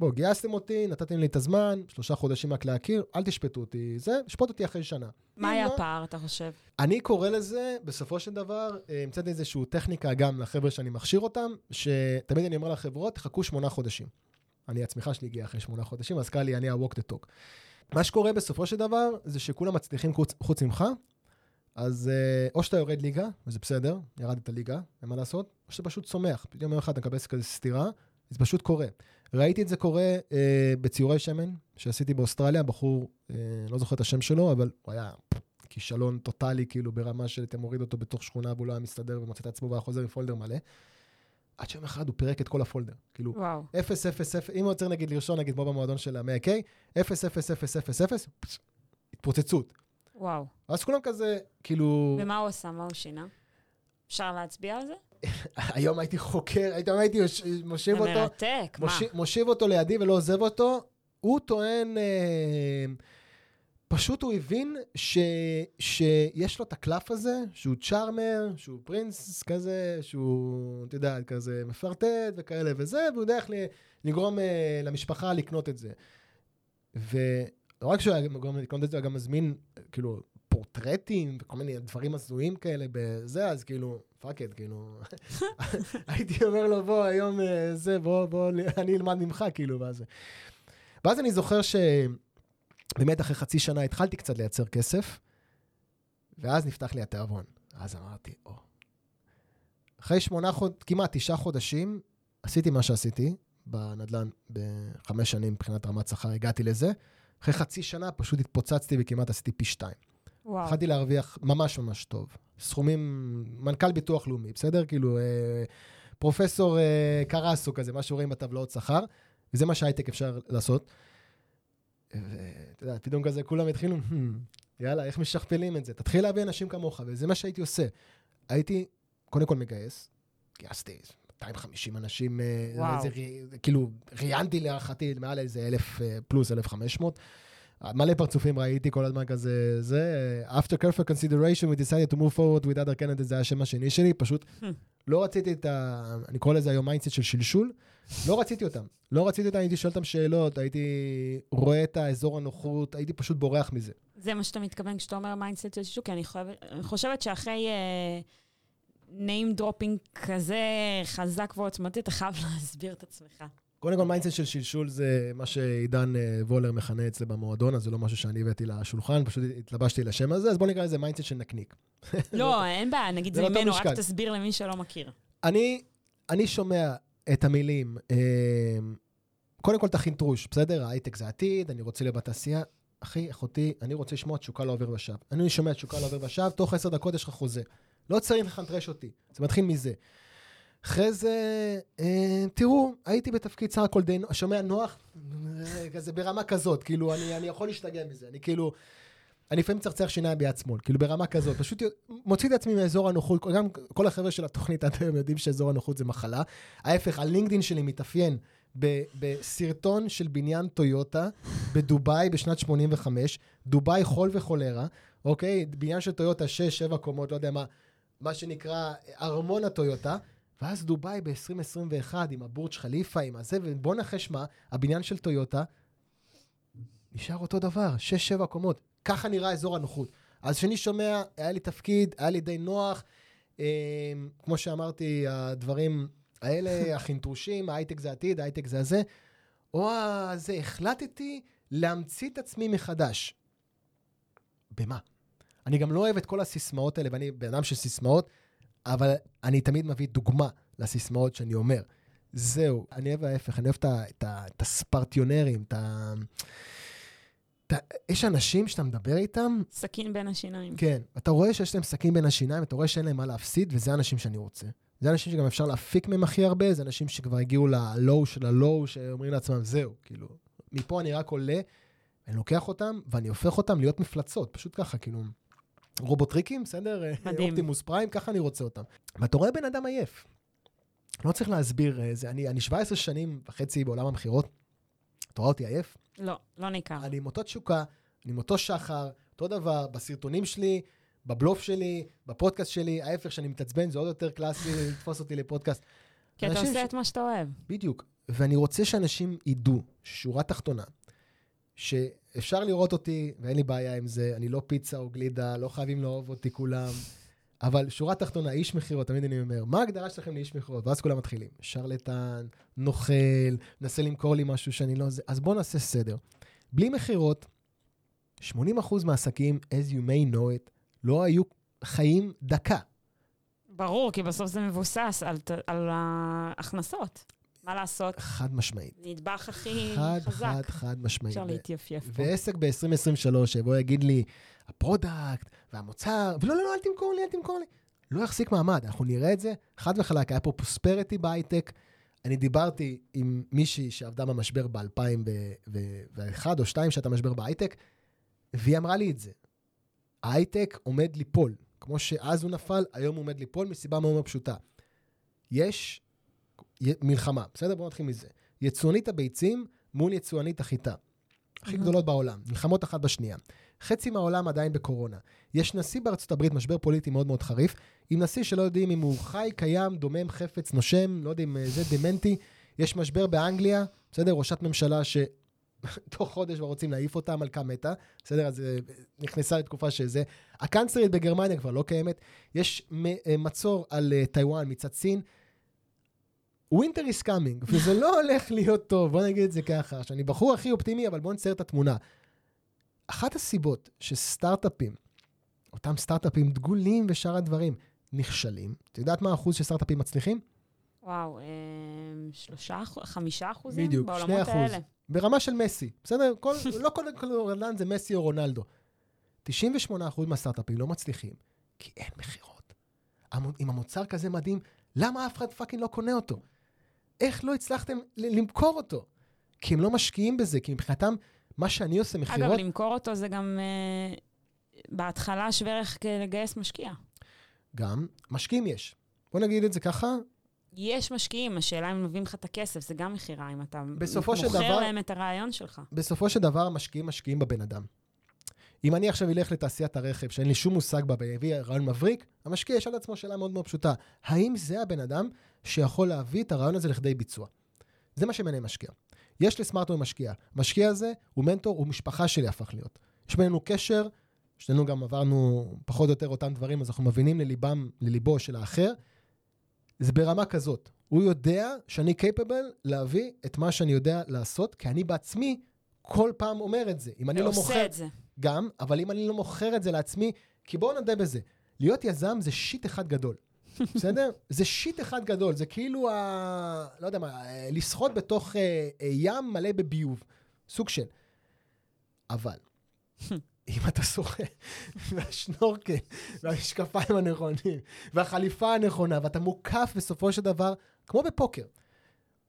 בואו, גייסתם אותי, נתתם לי את הזמן, שלושה חודשים רק להכיר, אל תשפטו אותי, זה, שפוט אותי אחרי שנה. מה היה לא- הפער, אתה חושב? אני קורא לזה, בסופו של דבר, אה, המצאתי איזושהי טכניקה גם לחבר'ה שאני מכשיר אותם, שתמיד אני אומר לחברות, תחכו שמונה חודשים. אני, הצמיחה שלי הגיעה אחרי שמונה חודשים, אז קל לי, אני ה-walk the talk. מה שקורה בסופו של דבר, זה שכולם מצליחים חוץ, חוץ ממך, אז אה, או שאתה יורד ליגה, וזה בסדר, ירדת ליגה, אין מה לעשות, או שאתה פשוט צומח. פתאום יום אחד אתה מקבל כזה סטירה, זה פשוט קורה. ראיתי את זה קורה אה, בציורי שמן, שעשיתי באוסטרליה, בחור, אה, לא זוכר את השם שלו, אבל הוא היה כישלון טוטאלי, כאילו ברמה של אתה מוריד אותו בתוך שכונה והוא לא היה מסתדר ומוצא את עצמו והיה חוזר עם פולדר מלא. עד שיום אחד הוא פירק את כל הפולדר. כאילו, וואו. 0, 0, 0, אם הוא רוצה נגיד לרשום, נגיד כמו במועדון של ה-100K, 0, 0, 0, 0, 0, התפוצצות. וואו. אז כולם כזה, כאילו, ומה הוא עשה? מה הוא שינה? אפשר להצביע על זה? היום הייתי חוקר, היום הייתי מושיב אותו, מרתק, מה? מושיב, אותו לידי ולא עוזב אותו, הוא טוען, אה, פשוט הוא הבין ש, שיש לו את הקלף הזה, שהוא צ'ארמר, שהוא פרינס כזה, שהוא, אתה יודע, כזה מפרטט וכאלה וזה, והוא יודע איך לגרום אה, למשפחה לקנות את זה. ולא רק שהוא היה גורם לקנות את זה, הוא גם מזמין, כאילו, פורטרטים וכל מיני דברים הזויים כאלה בזה, אז כאילו, fuck it, כאילו, הייתי אומר לו, בוא, היום אה, זה, בוא, בוא, אני אלמד ממך, כאילו, ואז... ואז אני זוכר שבאמת אחרי חצי שנה התחלתי קצת לייצר כסף, ואז נפתח לי התיאבון. אז אמרתי, או. אחרי שמונה חוד... כמעט תשעה חודשים, עשיתי מה שעשיתי בנדל"ן בחמש שנים מבחינת רמת שכר, הגעתי לזה. אחרי חצי שנה פשוט התפוצצתי וכמעט עשיתי פי שתיים. וואו. התחלתי להרוויח ממש ממש טוב. סכומים, מנכ"ל ביטוח לאומי, בסדר? כאילו, אה, פרופסור אה, קרסו כזה, מה שרואים בטבלאות שכר, וזה מה שהייטק אפשר לעשות. ואתה יודע, פתאום כזה כולם התחילו, "Hmm, יאללה, איך משכפלים את זה? תתחיל להביא אנשים כמוך, וזה מה שהייתי עושה. הייתי, קודם כל מגייס, גייסתי 250 אנשים, אה, וואו. איזה כאילו, ראיינתי להערכתי מעל איזה אלף אה, פלוס, 1,500. מלא פרצופים ראיתי כל הזמן כזה, זה, אה, after careful consideration we decided to move forward with other candidates, זה היה השם השני שלי, פשוט לא רציתי את ה... אני קורא לזה היום mindset של שלשול, לא רציתי אותם. לא רציתי אותם, הייתי שואל אותם שאלות, הייתי רואה את האזור הנוחות, הייתי פשוט בורח מזה. זה מה שאתה מתכוון כשאתה אומר mindset של שוק, כי אני, חושבת, שאחרי uh, name dropping כזה חזק ועוצמתי, אתה חייב להסביר את עצמך. קודם כל, mindset של שלשול זה מה שעידן אה, וולר מכנה אצלי במועדון, אז זה לא משהו שאני הבאתי לשולחן, פשוט התלבשתי לשם הזה, אז בוא נקרא לזה mindset של נקניק. לא, אין בעיה, נגיד זה לא ממנו, רק. תסביר למי שלא מכיר. אני, אני שומע את המילים, אה, קודם כל תכין טרוש, בסדר? ההייטק זה עתיד, אני רוצה להיות בתעשייה. אחי, אחותי, אני רוצה לשמוע תשוקה לא עובר ושב. אני שומע תשוקה לא עובר ושב, תוך עשר דקות יש לך חוזה. לא צריך לחנטרש אותי, זה מתחיל מזה. אחרי זה, אה, תראו, הייתי בתפקיד סך הכל די, שומע נוח, אה, כזה ברמה כזאת, כאילו, אני, אני יכול להשתגע מזה, אני כאילו, אני לפעמים מצחצח שיניים ביד שמאל, כאילו ברמה כזאת, פשוט מוציא את עצמי מאזור הנוחות, גם כל החבר'ה של התוכנית עד היום יודעים שאזור הנוחות זה מחלה. ההפך, הלינקדאין שלי מתאפיין ב- בסרטון של בניין טויוטה בדובאי בשנת 85, דובאי חול וחולרה, אוקיי? בניין של טויוטה 6-7 קומות, לא יודע מה, מה שנקרא ארמון הטויוטה. ואז דובאי ב-2021 עם הבורג' חליפה, עם הזה, ובוא נחש מה, הבניין של טויוטה נשאר אותו דבר, 6-7 קומות. ככה נראה אזור הנוחות. אז כשאני שומע, היה לי תפקיד, היה לי די נוח, אה, כמו שאמרתי, הדברים האלה, החינטושים, ההייטק זה עתיד, ההייטק זה הזה, או זה, החלטתי להמציא את עצמי מחדש. במה? אני גם לא אוהב את כל הסיסמאות האלה, ואני בן אדם של סיסמאות, אבל אני תמיד מביא דוגמה לסיסמאות שאני אומר. זהו, אני אוהב ההפך, אני אוהב את, הספרטיונרים, את ה... יש אנשים שאתה מדבר איתם, סכין בין השיניים. כן, אתה רואה שיש להם סכין בין השיניים, אתה רואה שאין להם מה להפסיד, וזה האנשים שאני רוצה. זה אנשים שגם אפשר להפיק מהם הכי הרבה, זה אנשים שכבר הגיעו ל-low של ה-low, שאומרים לעצמם, זהו, כאילו, מפה אני רק עולה, אני לוקח אותם, ואני הופך אותם להיות מפלצות, פשוט ככה, כאילו, רובוטריקים, בסדר? מדהים. אופטימוס פריים, ככה אני רוצה אותם. ואתה רואה בן אדם עייף. לא צריך להסביר, אה, זה, אני, אני 17 שנים וחצי בעולם המכירות, אתה רואה אותי עייף? לא, לא ניכר. אני עם אותו תשוקה, אני עם אותו שחר, אותו דבר, בסרטונים שלי, בבלוף שלי, בפודקאסט שלי, ההפך, שאני מתעצבן, זה עוד יותר קלאסי לתפוס אותי לפודקאסט. כי אתה עושה ש- את מה שאתה אוהב. בדיוק. ואני רוצה שאנשים ידעו, שורה תחתונה, שאפשר לראות אותי, ואין לי בעיה עם זה, אני לא פיצה או גלידה, לא חייבים לאהוב אותי כולם, אבל שורה תחתונה, איש מכירות, תמיד אני אומר, מה ההגדרה שלכם לאיש מכירות? ואז כולם מתחילים, שרלטן, נוכל, מנסה למכור לי משהו שאני לא אז בואו נעשה סדר. בלי מכירות, 80% מהעסקים, as you may know it, לא היו חיים דקה. ברור, כי בסוף זה מבוסס על, על ההכנסות. מה לעשות? חד משמעית. נדבך הכי חד, חזק. חד, חד משמעית. אפשר להתייפייף פה. ועסק ב-2023 שיבוא יגיד לי, ה product והמוצר, ולא, לא, לא, אל תמכור לי, אל תמכור לי. לא יחזיק מעמד, אנחנו נראה את זה, חד וחלק, היה פה prosperity בהייטק. אני דיברתי עם מישהי שעבדה במשבר ב-2001 או 2002, שהייתה משבר בהייטק, והיא אמרה לי את זה. ההייטק עומד ליפול. כמו שאז הוא נפל, היום הוא עומד ליפול מסיבה מאוד מאוד פשוטה. יש מלחמה, בסדר? בואו נתחיל מזה. יצואנית הביצים מול יצואנית החיטה. הכי. גדולות בעולם, נלחמות אחת בשנייה. חצי מהעולם עדיין בקורונה. יש נשיא בארצות הברית, משבר פוליטי מאוד מאוד חריף, עם נשיא שלא יודעים אם הוא חי, קיים, דומם, חפץ, נושם, לא יודע אם אה, זה דמנטי. יש משבר באנגליה, בסדר? ראשת ממשלה שתוך חודש כבר רוצים להעיף אותה, המלכה מתה, בסדר? אז אה, נכנסה לתקופה שזה. הקנצלרית בגרמניה כבר לא קיימת. יש אה, מצור על טיוואן מצד סין. winter is coming, וזה לא הולך להיות טוב, בוא נגיד את זה ככה. שאני בחור הכי אופטימי, אבל בוא נצייר את התמונה. אחת הסיבות שסטארט-אפים, אותם סטארט-אפים דגולים ושאר הדברים, נכשלים, את יודעת מה האחוז של סטארט-אפים מצליחים? וואו, אה, שלושה, אחוז- חמישה אחוזים? בדיוק, שני בעולמות אחוז. האלה. ברמה של מסי, בסדר? כל, לא כל כדורגלן זה מסי או רונלדו. 98% מהסטארט-אפים לא מצליחים, כי אין מכירות. אם המוצר כזה מדהים, למה אף אחד fucking לא קונה אותו? איך לא הצלחתם למכור אותו? כי הם לא משקיעים בזה, כי מבחינתם, מה שאני עושה אגב, מכירות... למכור אותו זה גם אה, בהתחלה שווה ערך לגייס משקיע. גם, משקיעים יש. בוא נגיד את זה ככה, יש משקיעים, השאלה אם מביאים לך את הכסף, זה גם מכירה, אם אתה מוכר דבר- להם את הרעיון שלך. בסופו של דבר, המשקיעים משקיעים בבן אדם. אם אני עכשיו אלך לתעשיית הרכב, שאין לי שום מושג בה, ויביא רעיון מבריק, המשקיע ישאל את עצמו שאלה מאוד מאוד פשוטה. האם זה הבן אדם שיכול להביא את הרעיון הזה לכדי ביצוע? זה מה שמעניין משקיע. יש לסמארטו משקיע. המשקיע הזה הוא מנטור, הוא משפחה שלי הפך להיות. יש בינינו קשר, שנינו גם עברנו פחות או יותר אותם דברים, אז אנחנו מבינים לליבם, לליבו של האחר. זה ברמה כזאת. הוא יודע שאני קייפבל להביא את מה שאני יודע לעשות, כי אני בעצמי כל פעם אומר את זה. אם אני לא מוכר... את זה. גם, אבל אם אני לא מוכר את זה לעצמי, כי בואו נודה בזה, להיות יזם זה שיט אחד גדול. בסדר? זה שיט אחד גדול, זה כאילו, ה... לא יודע מה, אה, לשחות בתוך אה, אה, ים מלא בביוב, סוג של. אבל, אם אתה שוחה, והשנורקל, והמשקפיים הנכונים, והחליפה הנכונה, ואתה מוקף בסופו של דבר, כמו בפוקר.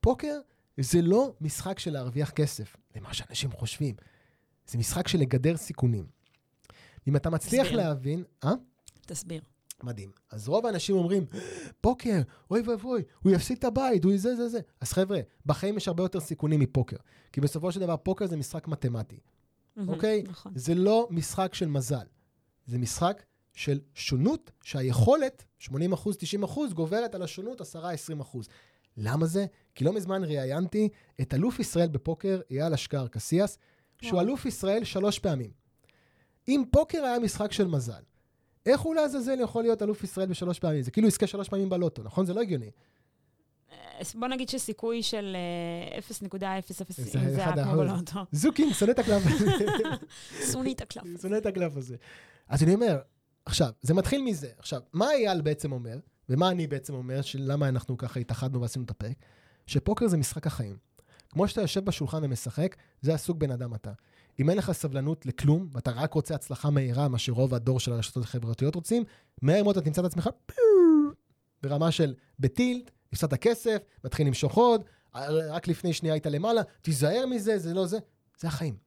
פוקר זה לא משחק של להרוויח כסף, למה שאנשים חושבים. זה משחק של לגדר סיכונים. אם אתה מצליח תסביר. להבין, אה? תסביר. מדהים. אז רוב האנשים אומרים, פוקר, אוי ואבוי, הוא יפסיד את הבית, הוא זה, זה, זה. אז חבר'ה, בחיים יש הרבה יותר סיכונים מפוקר. כי בסופו של דבר, פוקר זה משחק מתמטי, אוקיי? נכון. זה לא משחק של מזל. זה משחק של שונות, שהיכולת, 80 אחוז, 90 אחוז, גוברת על השונות 10-20 אחוז. למה זה? כי לא מזמן ראיינתי את אלוף ישראל בפוקר, אייל אשכר קסיאס, שהוא. אלוף ישראל שלוש פעמים. אם פוקר היה משחק של מזל, איך הוא לעזאזל יכול להיות אלוף ישראל בשלוש פעמים? זה כאילו יזכה שלוש פעמים בלוטו, נכון? זה לא הגיוני. אה, בוא נגיד שסיכוי של אה, 0.00, זה היה כמו. בלוטו. זוקין, שונא את הקלף הזה. שונא את הקלף. אני שונא את הקלף הזה. אז אני אומר, עכשיו, זה מתחיל מזה. עכשיו, מה אייל בעצם אומר, ומה אני בעצם אומר, למה אנחנו ככה התאחדנו ועשינו את הפרק? שפוקר זה משחק החיים. כמו שאתה יושב בשולחן ומשחק, זה הסוג בן אדם אתה. אם אין לך סבלנות לכלום, ואתה רק רוצה הצלחה מהירה, מה שרוב הדור של הרשתות החברתיות רוצים, מהר מאוד אתה תמצא את עצמך ברמה של בטילט, הפסדת כסף, מתחיל למשוך עוד, רק לפני שנייה היית למעלה, תיזהר מזה, זה לא זה. זה החיים.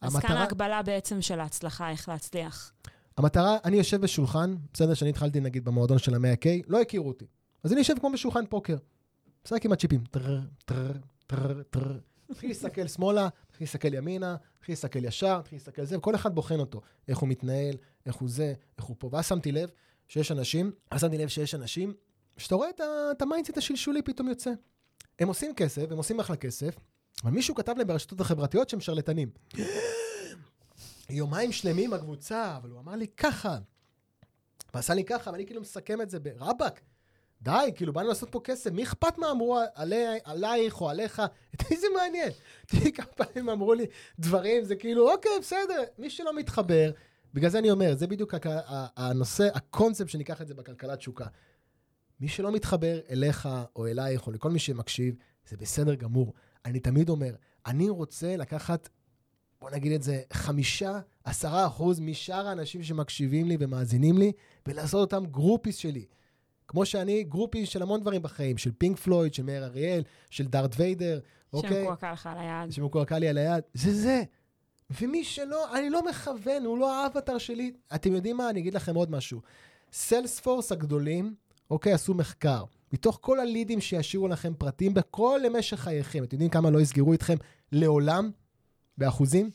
אז כאן ההגבלה בעצם של ההצלחה, איך להצליח. המטרה, אני יושב בשולחן, בסדר שאני התחלתי נגיד במועדון של ה-100K, לא הכירו אותי. אז אני יושב כמו בשולחן פוקר. משחק עם הצ'יפים. טרר, טרר, טרר. מתחיל להסתכל שמאלה, מתחיל להסתכל ימינה, מתחיל להסתכל ישר, מתחיל להסתכל זה, וכל אחד בוחן אותו. איך הוא מתנהל, איך הוא זה, איך הוא פה. ואז שמתי לב שיש אנשים, אז שמתי לב שיש אנשים, שאתה רואה את, את ה mindset השלשולי פתאום יוצא. הם עושים כסף, הם עושים אחלה כסף, אבל מישהו כתב להם ברשתות החברתיות שהם שרלטנים. יומיים שלמים הקבוצה, אבל הוא אמר לי ככה. ועשה לי ככה, ואני כאילו מסכם את זה ברבאק. די, כאילו, באנו לעשות פה כסף, מי אכפת מה אמרו עלי, עלייך או עליך? את מי זה מעניין? תראי כמה פעמים אמרו לי דברים, זה כאילו, אוקיי, בסדר, מי שלא מתחבר, בגלל זה אני אומר, זה בדיוק הנושא, הקונספט שניקח את זה בכלכלת שוקה. מי שלא מתחבר אליך או אלייך או לכל מי שמקשיב, זה בסדר גמור. אני תמיד אומר, אני רוצה לקחת, בוא נגיד את זה, חמישה, עשרה אחוז משאר האנשים שמקשיבים לי ומאזינים לי, ולעשות אותם groupies שלי. כמו שאני groupies של המון דברים בחיים, של פינק פלויד, של מאיר אריאל, של דארת' ויידר, אוקיי? שמקועקע לך על היד. שמקועקע לי על היד, זה זה. ומי שלא, אני לא מכוון, הוא לא האבטר שלי. אתם יודעים מה? אני אגיד לכם עוד משהו. Salesforce הגדולים, אוקיי, עשו מחקר. מתוך כל הלידים שישאירו לכם פרטים בכל למשך חייכם, אתם יודעים כמה לא יסגרו איתכם לעולם? באחוזים?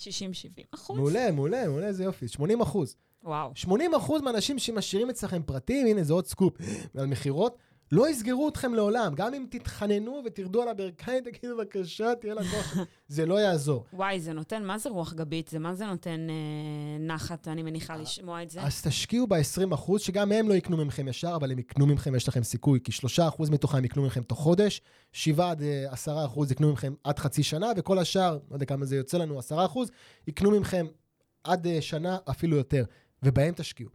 60-70 אחוז. מעולה, מעולה, מעולה, איזה יופי. 80 אחוז. וואו. 80 אחוז מהאנשים שמשאירים אצלכם פרטים, הנה זה עוד סקופ על מכירות, לא יסגרו אתכם לעולם. גם אם תתחננו ותרדו על הברכיים, תגידו בבקשה, תהיה לקוח. זה לא יעזור. וואי, זה נותן, מה זה רוח גבית? זה מה זה נותן אה, נחת, אני מניחה, לשמוע את זה? אז תשקיעו ב-20 אחוז, שגם הם לא יקנו ממכם ישר, אבל הם יקנו ממכם, יש לכם סיכוי, כי 3 אחוז מתוכם יקנו ממכם תוך חודש, 7 עד אה, 10 אחוז יקנו ממכם עד חצי שנה, וכל השאר, לא יודע כמה זה יוצא לנו, 10 אחוז, יקנו ממכם עד אה, שנה, אפילו יותר, ובהם תשקיעו.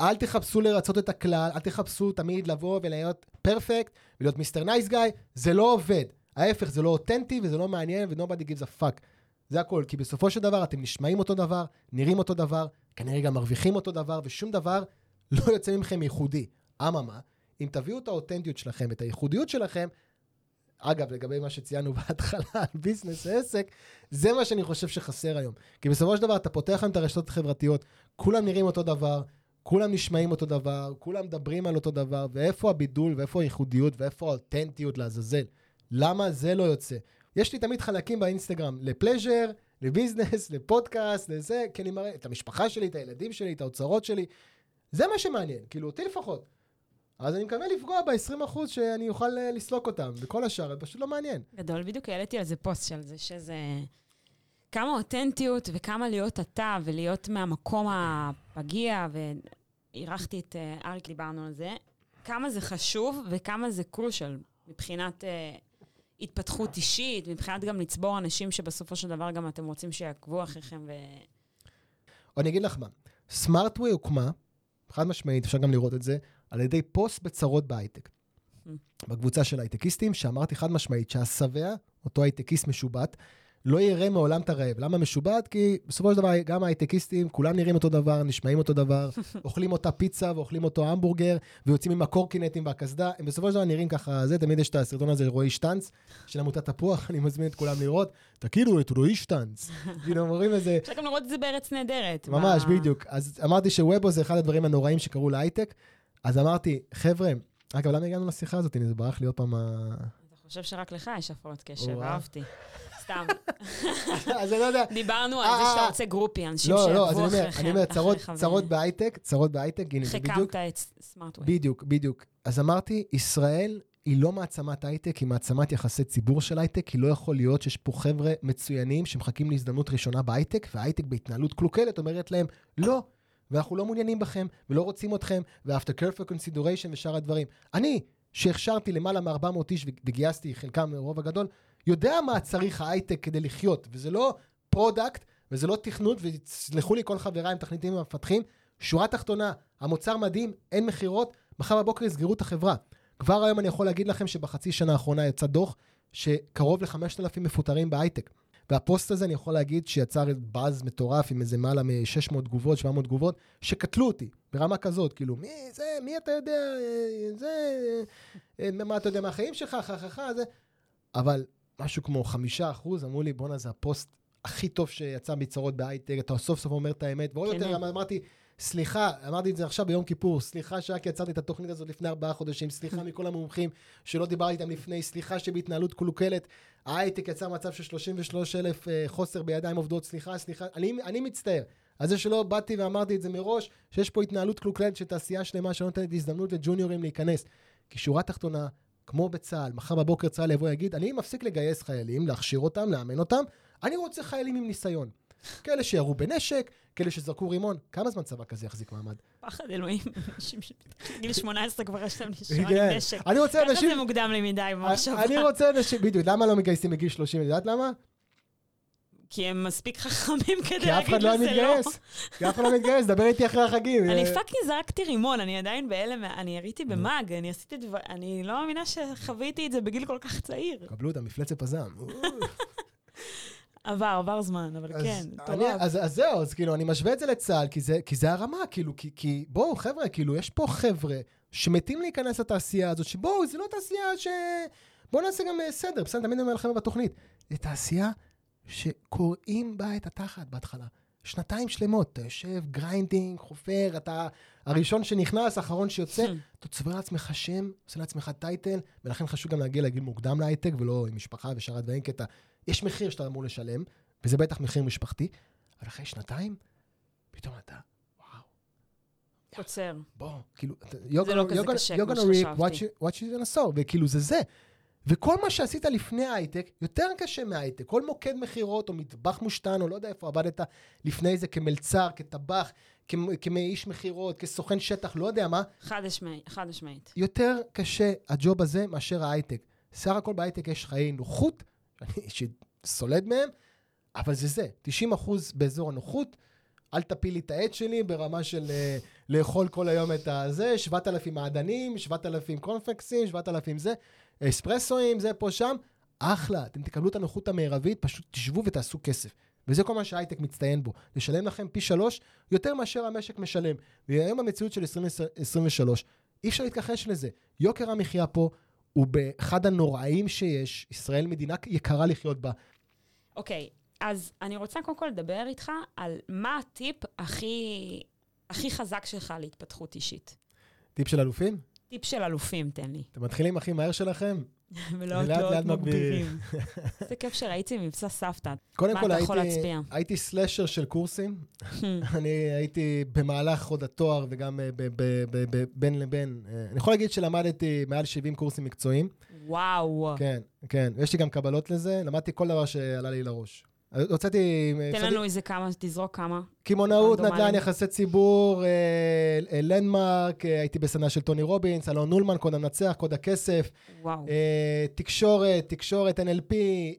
אל תחפשו לרצות את הכלל, אל תחפשו תמיד לבוא ולהיות perfect, ולהיות mister nice guy, זה לא עובד. ההפך, זה לא אותנטי וזה לא מעניין ו-nobody gives a fuck. זה הכל, כי בסופו של דבר אתם נשמעים אותו דבר, נראים אותו דבר, כנראה גם מרוויחים אותו דבר, ושום דבר לא יוצא מכם ייחודי. אממה, אם תביאו את האותנטיות שלכם, את הייחודיות שלכם, אגב, לגבי מה שציינו בהתחלה על ביזנס ועסק, זה מה שאני חושב שחסר היום. כי בסופו של דבר אתה פותח להם את הרשתות החברתיות, כולם נראים אותו דבר, כולם נשמעים אותו דבר, כולם מדברים על אותו דבר, ואיפה הבידול, ואיפה הייחודיות, ואיפה האותנטיות לעזאזל. למה זה לא יוצא? יש לי תמיד חלקים באינסטגרם לפלז'ר, לביזנס, לפודקאסט, לזה, כי אני מראה את המשפחה שלי, את הילדים שלי, את האוצרות שלי. זה מה שמעניין, כאילו, אותי לפחות. אז אני מקווה לפגוע ב-20% שאני אוכל אה, לסלוק אותם, וכל השאר, זה פשוט לא מעניין. גדול, בדיוק העליתי על זה פוסט של זה, שזה... כמה אותנטיות וכמה להיות אתה ולהיות מהמקום הפגיע, ואירחתי את uh, אריק, דיברנו על זה, כמה זה חשוב וכמה זה קרושל מבחינת uh, התפתחות אישית, מבחינת גם לצבור אנשים שבסופו של דבר גם אתם רוצים שיעקבו אחריכם ו... אני אגיד לך מה, SmartWay הוקמה, חד משמעית, אפשר גם לראות את זה, על ידי פוסט בצרות בהייטק. Hmm. בקבוצה של הייטקיסטים, שאמרתי חד משמעית שהשבע, אותו הייטקיסט משובט, לא יראה מעולם את הרעב. למה משובט? כי בסופו של דבר, גם ההייטקיסטים, כולם נראים אותו דבר, נשמעים אותו דבר, אוכלים אותה פיצה ואוכלים אותו המבורגר, ויוצאים עם הקורקינטים והקסדה, הם בסופו של דבר נראים ככה, זה, תמיד יש את הסרטון הזה, רועי שטנץ, של עמותת תפוח, אני מזמין את כולם לראות, תכירו את רועי שטנץ. כאילו, אומרים איזה... אפשר גם לראות את זה בארץ נהדרת. ממש, בדיוק. אז אמרתי שוובו זה אחד הדברים הנוראים שקרו להייטק, אז אמרתי, חבר'ה, אגב, למה הגענו לשיחה הזאת? הנה, זה ברח לי עוד פעם חושב שרק לך יש הפרעות קשב. אהבתי. סתם. אז אני לא יודע. דיברנו על אה, זה שאתה אה. רוצה גרופי, אנשים לא, לא, אז אני אומר, אחריכם. אני אומר, צרות- בהייטק, צרות בהייטק, הנה, בדיוק, הקמת את SmartWay. בדיוק, בדיוק. אז אמרתי, ישראל היא לא מעצמת הייטק, היא מעצמת יחסי ציבור של הייטק, כי לא יכול להיות שיש פה חבר'ה מצוינים שמחכים להזדמנות ראשונה בהייטק, וההייטק בהתנהלות קלוקלת אומרת להם, לא, ואנחנו לא מעוניינים בכם, ולא רוצים אתכם, ו-after careful consideration ושאר הדברים. אני, שהכשרתי למעלה מ-400 איש וגייסתי חלקם, רוב הגדול, יודע מה צריך ההייטק כדי לחיות, וזה לא product, וזה לא תכנות, וסלחו לי כל חבריי, מתכנתים ומפתחים, שורה תחתונה, המוצר מדהים, אין מכירות, מחר בבוקר יסגרו את החברה. כבר היום אני יכול להגיד לכם שבחצי שנה האחרונה יצא דוח שקרוב ל-5,000 מפוטרים בהייטק. והפוסט הזה, אני יכול להגיד שיצר באז מטורף עם איזה מעלה מ-600 תגובות, 700 תגובות, שקטלו אותי ברמה כזאת, כאילו, מי זה, מי אתה יודע, אה, זה, אה, מה אתה יודע מהחיים שלך, חה, זה. אבל משהו כמו חמישה אחוז אמרו לי, בואנה, זה הפוסט הכי טוב שיצא מצרות בהייטק, אתה סוף סוף אומר את האמת, ועוד כן. יותר אמרתי, סליחה, אמרתי את זה עכשיו ביום כיפור, סליחה שרק יצרתי את התוכנית הזאת לפני ארבעה חודשים, סליחה מכל המומחים שלא דיברתי איתם לפני, סליחה שבהתנהלות קלוקלת, ההייטק יצר מצב של 33 אלף אה, חוסר בידיים עובדות, סליחה, סליחה, אני, אני מצטער. על זה שלא באתי ואמרתי את זה מראש, שיש פה התנהלות קלוקלת של תעשייה שלמה שלא נותנת הזדמנות לג'וניורים להיכנס. כי שורה תחתונה, כמו בצה"ל, מחר בבוקר צה"ל יבוא ויגיד, אני מפסיק לגייס חיילים, להכשיר אותם, לאמן אותם, אני רוצה חיילים עם ניסיון. כאלה שירו בנשק, כאלה שזרקו רימון. כמה זמן צבא כזה יחזיק מעמד? פחד אלוהים, אנשים שבגיל 18 כבר יש להם נשמה כן. עם נשק. אני רוצה ככה אנשים... זה מוקדם לי מדי במחשבה. אני רוצה אנשים... בדיוק, למה לא מתגייסים בגיל 30? את יודעת למה? כי הם מספיק חכמים כדי כי אף אחד להגיד לא לזה לא. מתגייס. כי אף אחד לא מתגייס, דבר איתי אחרי החגים. אני אה, fucking זרקתי רימון, אני עדיין בהלם, אני יריתי במאג, אני עשיתי דבר... אני לא מאמינה שחוויתי את זה בגיל כל כך צעיר. קבלו את המפלצת פזם. עבר, עבר זמן, אבל אז כן, מטורף. אז, אז זהו, אז כאילו, אני משווה את זה לצה"ל, כי זה, כי זה הרמה, כאילו, כי, כי בואו, חבר'ה, כאילו, יש פה חבר'ה שמתים להיכנס לתעשייה הזאת, שבואו, זה לא תעשייה ש... בואו נעשה גם אה, סדר, בסדר, תמיד אני אומר לכם בתוכנית. זו תעשייה שקורעים בה את התחת בהתחלה. שנתיים שלמות, אתה יושב, grinding, חופר, אתה הראשון שנכנס, האחרון שיוצא, אתה צובר לעצמך שם, עושה לעצמך title, ולכן חשוב גם להגיע לגיל מוקדם להייטק, ולא עם משפחה ושאר הדברים, כי אתה, יש מחיר שאתה אמור לשלם, וזה בטח מחיר משפחתי, אבל אחרי שנתיים, פתאום אתה, וואו, קוצר. בוא, כאילו, זה לא כזה קשה כמו you're gonna reap שחשבתי. what you- gonna sow, וכאילו זה זה. וכל מה שעשית לפני ההייטק, יותר קשה מההייטק. כל מוקד מכירות או מטבח מושתן, או לא יודע איפה עבדת לפני זה כמלצר, כטבח, כמ- כמאיש מכירות, כסוכן שטח, לא יודע מה, חד משמעית, חד משמעית. יותר קשה הג'וב הזה מאשר ההייטק. סך הכל בהייטק יש חיי נוחות, שאני אישית סולד מהם, אבל זה זה, 90 אחוז באזור הנוחות. אל תפיל לי את העט שלי ברמה של אה, לאכול כל היום את הזה, 7,000 מעדנים, 7,000 קונפקסים, 7,000 זה, אספרסואים, זה פה שם. אחלה, אתם תקבלו את הנוחות המרבית, פשוט תשבו ותעשו כסף. וזה כל מה שהייטק מצטיין בו. לשלם לכם פי שלוש יותר מאשר המשק משלם. והיום במציאות של 2023, אי אפשר להתכחש לזה. יוקר המחיה פה הוא באחד הנוראים שיש. ישראל מדינה יקרה לחיות בה. אוקיי, אז אני רוצה קודם כל לדבר איתך על מה הטיפ הכי, הכי חזק שלך להתפתחות אישית. טיפ של אלופים? טיפ של אלופים, תן לי. אתם מתחילים הכי מהר שלכם? ולאט לאט מגבירים. איזה כיף שראיתי מבצע סבתא. קודם כל, הייתי? הייתי סלאשר של קורסים. אני הייתי במהלך עוד התואר וגם אה, בין לבין. אה, אני יכול להגיד שלמדתי מעל 70 קורסים מקצועיים. וואו. כן, כן. יש לי גם קבלות לזה, למדתי כל דבר שעלה לי לראש. הוצאתי... תן הפסדתי- לנו איזה כמה, תזרוק כמה. קמעונאות. נדל"ן, יחסי ציבור, אה, אה, לנדמרק, אה, הייתי בסדנה של טוני רובינס, אלון נולמן, קוד המנצח, קוד הכסף, וואו. אה, תקשורת, תקשורת, NLP,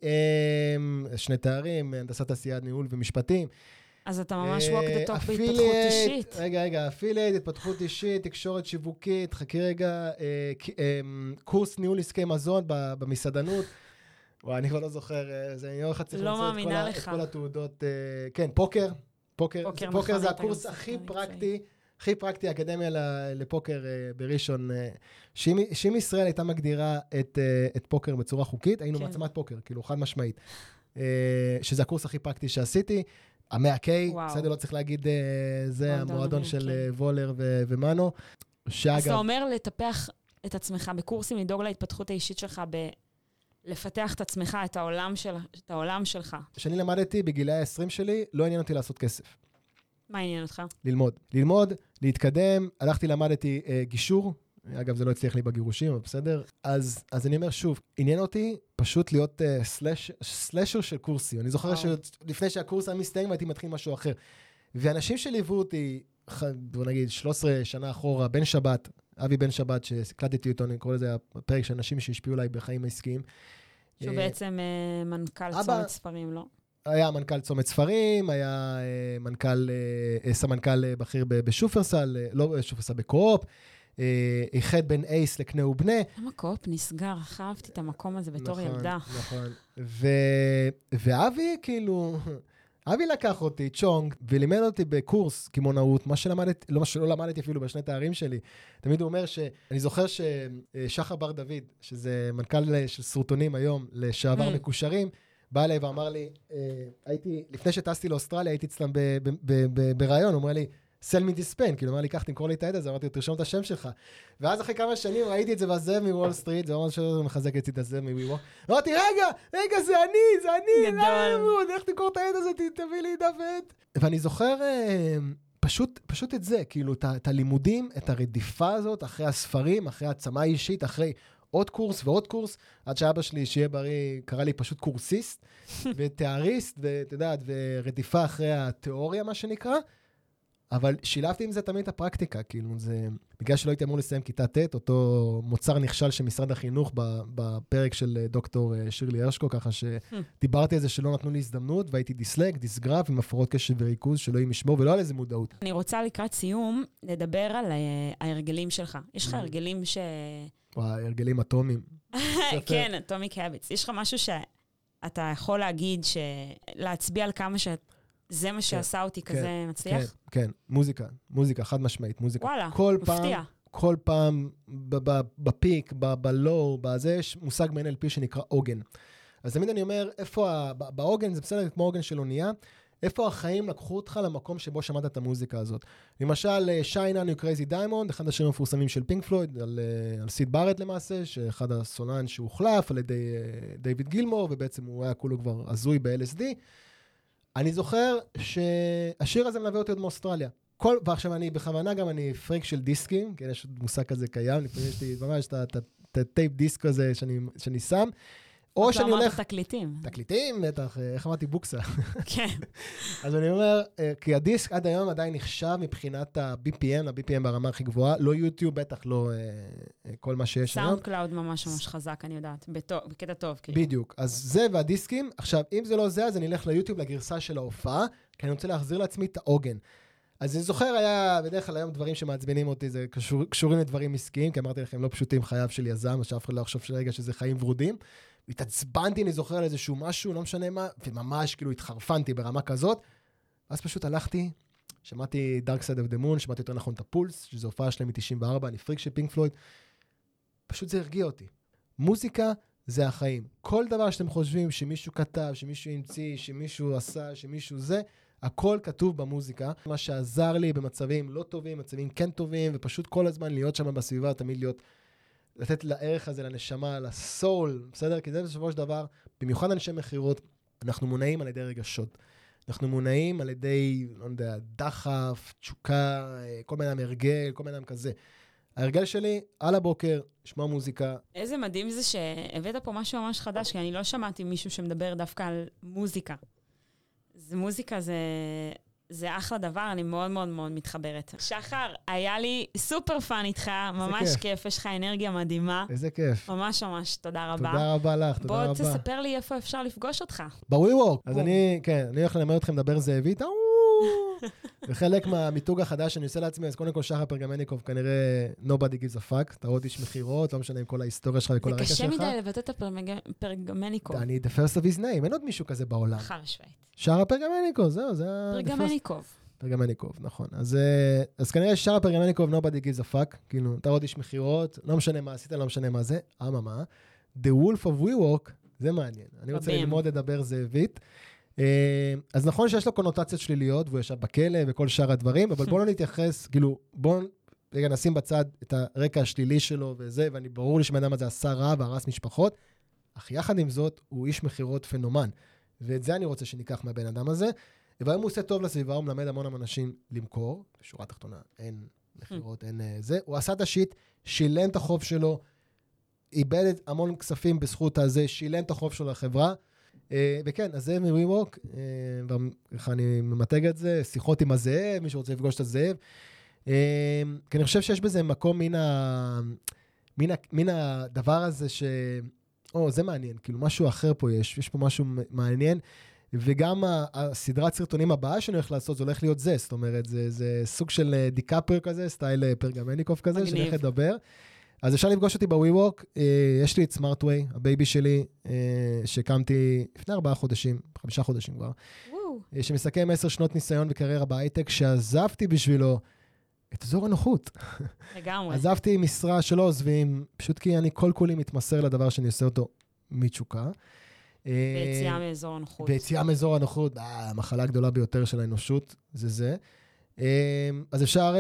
אה, שני תארים, הנדסת תעשייה, ניהול ומשפטים. אז אתה ממש אה, walk the talk בהתפתחות אישית. רגע, רגע, אפילייט, התפתחות אישית, תקשורת שיווקית, חכי רגע, אה, אה, קורס ניהול עסקי מזון במסעדנות. וואי, אני כבר לא זוכר, אה, זה אני יום אחד צריך לא למצוא את כל ה-. את כל התעודות. אה, כן, פוקר. פוקר, פוקר זה- פוקר זה הקורס הכי פרקטי, הכי פרקטי, אקדמיה לפוקר אה, בראשון. שאם ישראל הייתה מגדירה את, את פוקר בצורה חוקית, היינו כן. מעצמת פוקר, כאילו, חד משמעית. שזה הקורס הכי פרקטי שעשיתי. המאה K. בסדר, לא צריך להגיד, זה מועדון המועדון של. אה, וולר ו- ומנו. אז שאגב, אתה אומר לטפח את עצמך בקורסים, לדאוג להתפתחות האישית שלך, ב... לפתח את עצמך, את העולם, של... את העולם שלך. כשאני למדתי בגילי ה-20 שלי, לא עניין אותי לעשות כסף. מה עניין אותך? ללמוד. ללמוד, להתקדם, הלכתי, למדתי אה, גישור. אגב, זה לא הצליח לי בגירושים, אבל בסדר. אז, אז אני אומר שוב, עניין אותי פשוט להיות אה, סלש, סלשר של קורסים. אני זוכר. שלפני שהקורס היה מסתיים והייתי מתחיל משהו אחר. ואנשים שליוו אותי, בוא נגיד, 13 שנה אחורה, בן שבת, אבי בן שבת, שהקלטתי אותו, אני קורא לזה הפרק של אנשים שהשפיעו עליי בחיים העסקיים. שהוא אה, בעצם אה, מנכ"ל צומת ספרים, לא? היה מנכ"ל צומת ספרים, היה אה, מנכ"ל, סמנכ"ל בכיר בשופרסל, לא בשופרסל, בקו-אופ, איחד בין אייס לקנה ובנה. למה קו-אופ נסגר? איך אהבתי את המקום הזה בתור נכון, ילדה. נכון. ו... ואבי, כאילו, אבי לקח אותי, צ'ונג, ולימד אותי בקורס קמעונאות, מה שלמדתי, לא מה שלא למדתי אפילו בשני תארים שלי. תמיד הוא אומר ש... אני זוכר ששחר בר דוד, שזה מנכ"ל של סרטונים היום, לשעבר Mm. מקושרים, בא אליי ואמר לי, אה, הייתי, לפני שטסתי לאוסטרליה, הייתי אצלם בריאיון, הוא אומר לי, sell me this pen, כאילו, אמר לי, קח, תמכור לי את העד הזה, אמרתי לו, תרשום את השם שלך. ואז אחרי כמה שנים ראיתי את זה בזאב מוול סטריט, זה ממש לא מחזק את מווי וול. אמרתי, רגע, רגע, זה אני, זה אני. לא, לך תמכור את העד הזה, תביא לי דף עט. ואני זוכר אה, פשוט, פשוט את זה, כאילו, את הלימודים, את הרדיפה הזאת, אחרי הספרים, אחרי העצמה אישית, אחרי עוד קורס ועוד קורס, עד שאבא שלי, שיהיה בריא, קרא לי פשוט קורסיסט, ותאריסט, ואת יודעת, ורדיפה אחרי התיאוריה, מה שנקרא. אבל שילבתי עם זה תמיד את הפרקטיקה, כאילו זה... בגלל שלא הייתי אמור לסיים כיתה ט', אותו מוצר נכשל של משרד החינוך בפרק של אה, דוקטור אה, שירלי הרשקו, ככה שדיברתי על זה שלא נתנו לי הזדמנות, והייתי דיסלק, דיסגרף, עם הפרעות קשב וריכוז, שאלוהים ישמור, ולא על איזה מודעות. אני רוצה לקראת סיום לדבר על אה, ההרגלים שלך. יש לך Mm. הרגלים ש... וואי, הרגלים אטומיים. כן, אטומיק האביטס. יש לך משהו שאתה יכול להגיד, ש... להצביע על כמה שזה מה שעשה אותי כן, כזה כן, מצליח? כן, מוזיקה, מוזיקה, חד משמעית, מוזיקה. וואלה, כל פעם, מפתיע. כל פעם ב- ב- בפיק, בלואו, בזה, יש מושג מ-NLP שנקרא עוגן. אז תמיד אני אומר, איפה, בעוגן, זה בסדר כמו עוגן של אונייה, איפה החיים לקחו אותך למקום שבו שמעת את המוזיקה הזאת. למשל, אה, on you crazy diamond, אחד השירים המפורסמים של פינק פלויד, על, אה, על סיד בארט למעשה, שאחד הסולן שהוחלף על ידי אה, דיוויד גילמור, ובעצם הוא היה כולו כבר הזוי ב-LSD. אני זוכר שהשיר הזה מלווה אותי עוד מאוסטרליה. כל, ועכשיו אני בכוונה גם אני פריק של דיסקים, כן, יש מושג כזה קיים, לפעמים יש לי ממש את הטייפ דיסק הזה שאני, שאני שם, או עוד שאני לא אמרת הולך... תקליטים. תקליטים, בטח, אה, איך אמרתי? בוקסה. כן. אז אני אומר, אה, כי הדיסק עד היום עדיין נחשב מבחינת ה-BPM, ה-BPM ברמה הכי גבוהה, לא יוטיוב, בטח לא אה, כל מה שיש היום. סאונד קלאוד ממש ממש חזק, אני יודעת. בקטע טוב, כאילו. בדיוק. אז זה והדיסקים. עכשיו, אם זה לא זה, אז אני אלך ליוטיוב לגרסה של ההופעה, כי אני רוצה להחזיר לעצמי את העוגן. אז אני זוכר, היה בדרך כלל היום דברים שמעצבנים אותי, זה קשור, קשורים לדברים עסקיים, כי אמרתי לכם, לא פשוטים חייו של יזם, שאף אחד לא יחשוב שרגע שזה חיים ורודים. התעצבנתי, אני זוכר על איזשהו משהו, לא משנה מה, וממש כאילו התחרפנתי ברמה כזאת. ואז פשוט הלכתי, שמעתי Dark Side of the Moon, שמעתי יותר נכון את הפולס, שזו הופעה שלהם מ-94, אני פריק של פינק פלויד. פשוט זה הרגיע אותי. מוזיקה זה החיים. כל דבר שאתם חושבים שמישהו כתב, שמישהו המציא, שמישהו עשה, שמישהו זה, הכל כתוב במוזיקה. מה שעזר לי במצבים לא טובים, מצבים כן טובים, ופשוט כל הזמן להיות שם בסביבה, תמיד להיות, לתת לערך הזה, לנשמה, ל soul, בסדר? כי זה בסופו של דבר, במיוחד אנשי מכירות, אנחנו מונעים על ידי רגשות. אנחנו מונעים על ידי, לא יודע, דחף, תשוקה, כל אדם הרגל, כל בן אדם כזה. ההרגל שלי, על הבוקר, לשמוע מוזיקה. איזה מדהים זה שהבאת פה משהו ממש חדש, כי אני לא שמעתי מישהו שמדבר דווקא על מוזיקה. זה מוזיקה זה, זה אחלה דבר, אני מאוד מאוד מאוד מתחברת. שחר, היה לי super fun איתך, ממש כיף. כיף, יש לך אנרגיה מדהימה. איזה כיף. ממש ממש, תודה רבה. תודה רבה לך, תודה בוא רבה. בוא תספר לי איפה אפשר לפגוש אותך. בווי וורק. אז אני, כן, אני הולך ללמד אתכם לדבר זאבית, וחלק מהמיתוג החדש שאני עושה לעצמי, אז קודם כל שחר פרגמניקוב כנראה nobody gives a fuck, אתה רואה איש מכירות, לא משנה עם כל ההיסטוריה שלך וכל הרקע שלך. זה קשה מדי לבטא את הפרגמניקוב. אני the first of his name, אין עוד מישהו כזה בעולם. חד משמעית. שחר פרגמניקוב, זהו, זה ה... פרגמניקוב. פרגמניקוב, נכון. אז, אז כנראה שחר פרגמניקוב, nobody gives a fuck, כאילו, אתה עוד איש מכירות, לא משנה מה עשית, לא משנה מה זה, אממה, The Wolf of WeWork, זה מעניין. אני רוצה ללמוד לדבר זאבית. אז נכון שיש לו קונוטציות שליליות, והוא ישב בכלא וכל שאר הדברים, אבל בואו לא נתייחס, כאילו, בואו רגע נשים בצד את הרקע השלילי שלו וזה, ואני ברור לי שבן אדם הזה עשה רע והרס משפחות, אך יחד עם זאת, הוא איש מכירות פנומן. ואת זה אני רוצה שניקח מהבן אדם הזה. והיום הוא עושה טוב לסביבה, הוא מלמד המון אנשים למכור, בשורה התחתונה, אין מכירות, אין זה. הוא עשה את השיט, שילם את החוב שלו, איבד המון כספים בזכות הזה, שילם את החוב שלו לחברה. וכן, הזאב מ-WeWork, איך אני ממתג את זה, שיחות עם הזאב, מי שרוצה לפגוש את הזאב. כי אני חושב שיש בזה מקום מן, ה... מן, ה... מן הדבר הזה ש... או, זה מעניין, כאילו משהו אחר פה יש, יש פה משהו מעניין. וגם הסדרת סרטונים הבאה שאני הולך לעשות, זה הולך להיות זה, זאת אומרת, זה, זה סוג של דיקפר כזה, סטייל פרגמניקוב כזה, שאני הולך לדבר. אז אפשר לפגוש אותי ב WeWork, יש לי את SmartWay, ה baby שלי, שהקמתי לפני ארבעה חודשים, חמישה חודשים כבר, שמסכם עשר שנות ניסיון וקריירה בהייטק, שעזבתי בשבילו את אזור הנוחות. לגמרי. עזבתי משרה שלא עוזבים, פשוט כי אני כל כולי מתמסר לדבר שאני עושה אותו מתשוקה. ויציאה מאזור הנוחות. ויציאה מאזור הנוחות, המחלה הגדולה ביותר של האנושות, זה זה. אז אפשר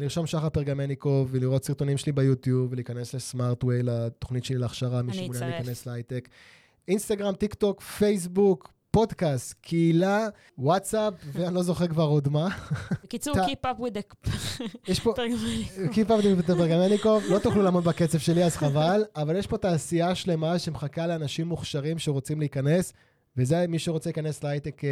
לרשום שחר פרגמניקוב ולראות סרטונים שלי ביוטיוב ולהיכנס ל SmartWay, לתוכנית שלי להכשרה, מי שמעוניין להיכנס להייטק. אינסטגרם, טיק טוק, פייסבוק, פודקאסט, קהילה, וואטסאפ, ואני לא זוכר כבר עוד מה. בקיצור, Keep up with the פרגמניקוב. Keep up with the פרגמניקוב, לא תוכלו לעמוד בקצב שלי, אז חבל, אבל יש פה תעשייה שלמה שמחכה לאנשים מוכשרים שרוצים להיכנס. וזה מי שרוצה להיכנס להייטק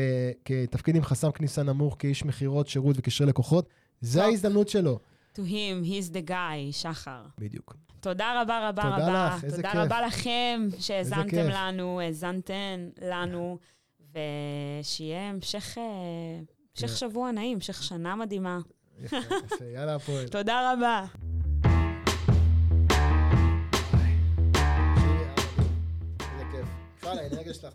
כתפקיד עם חסם כניסה נמוך, כאיש מכירות, שירות וקשרי לקוחות, זה ההזדמנות שלו. To him, he's the guy, שחר. בדיוק. תודה רבה רבה תודה רבה. תודה לך, איזה תודה כיף. רבה לכם שהאזנתם לנו, האזנתן לנו, ושיהיה המשך, המשך שבוע נעים, המשך שנה מדהימה. יפה, יפה, יאללה הפועל. תודה רבה. איזה כיף. בכלל, האנרגיה שלך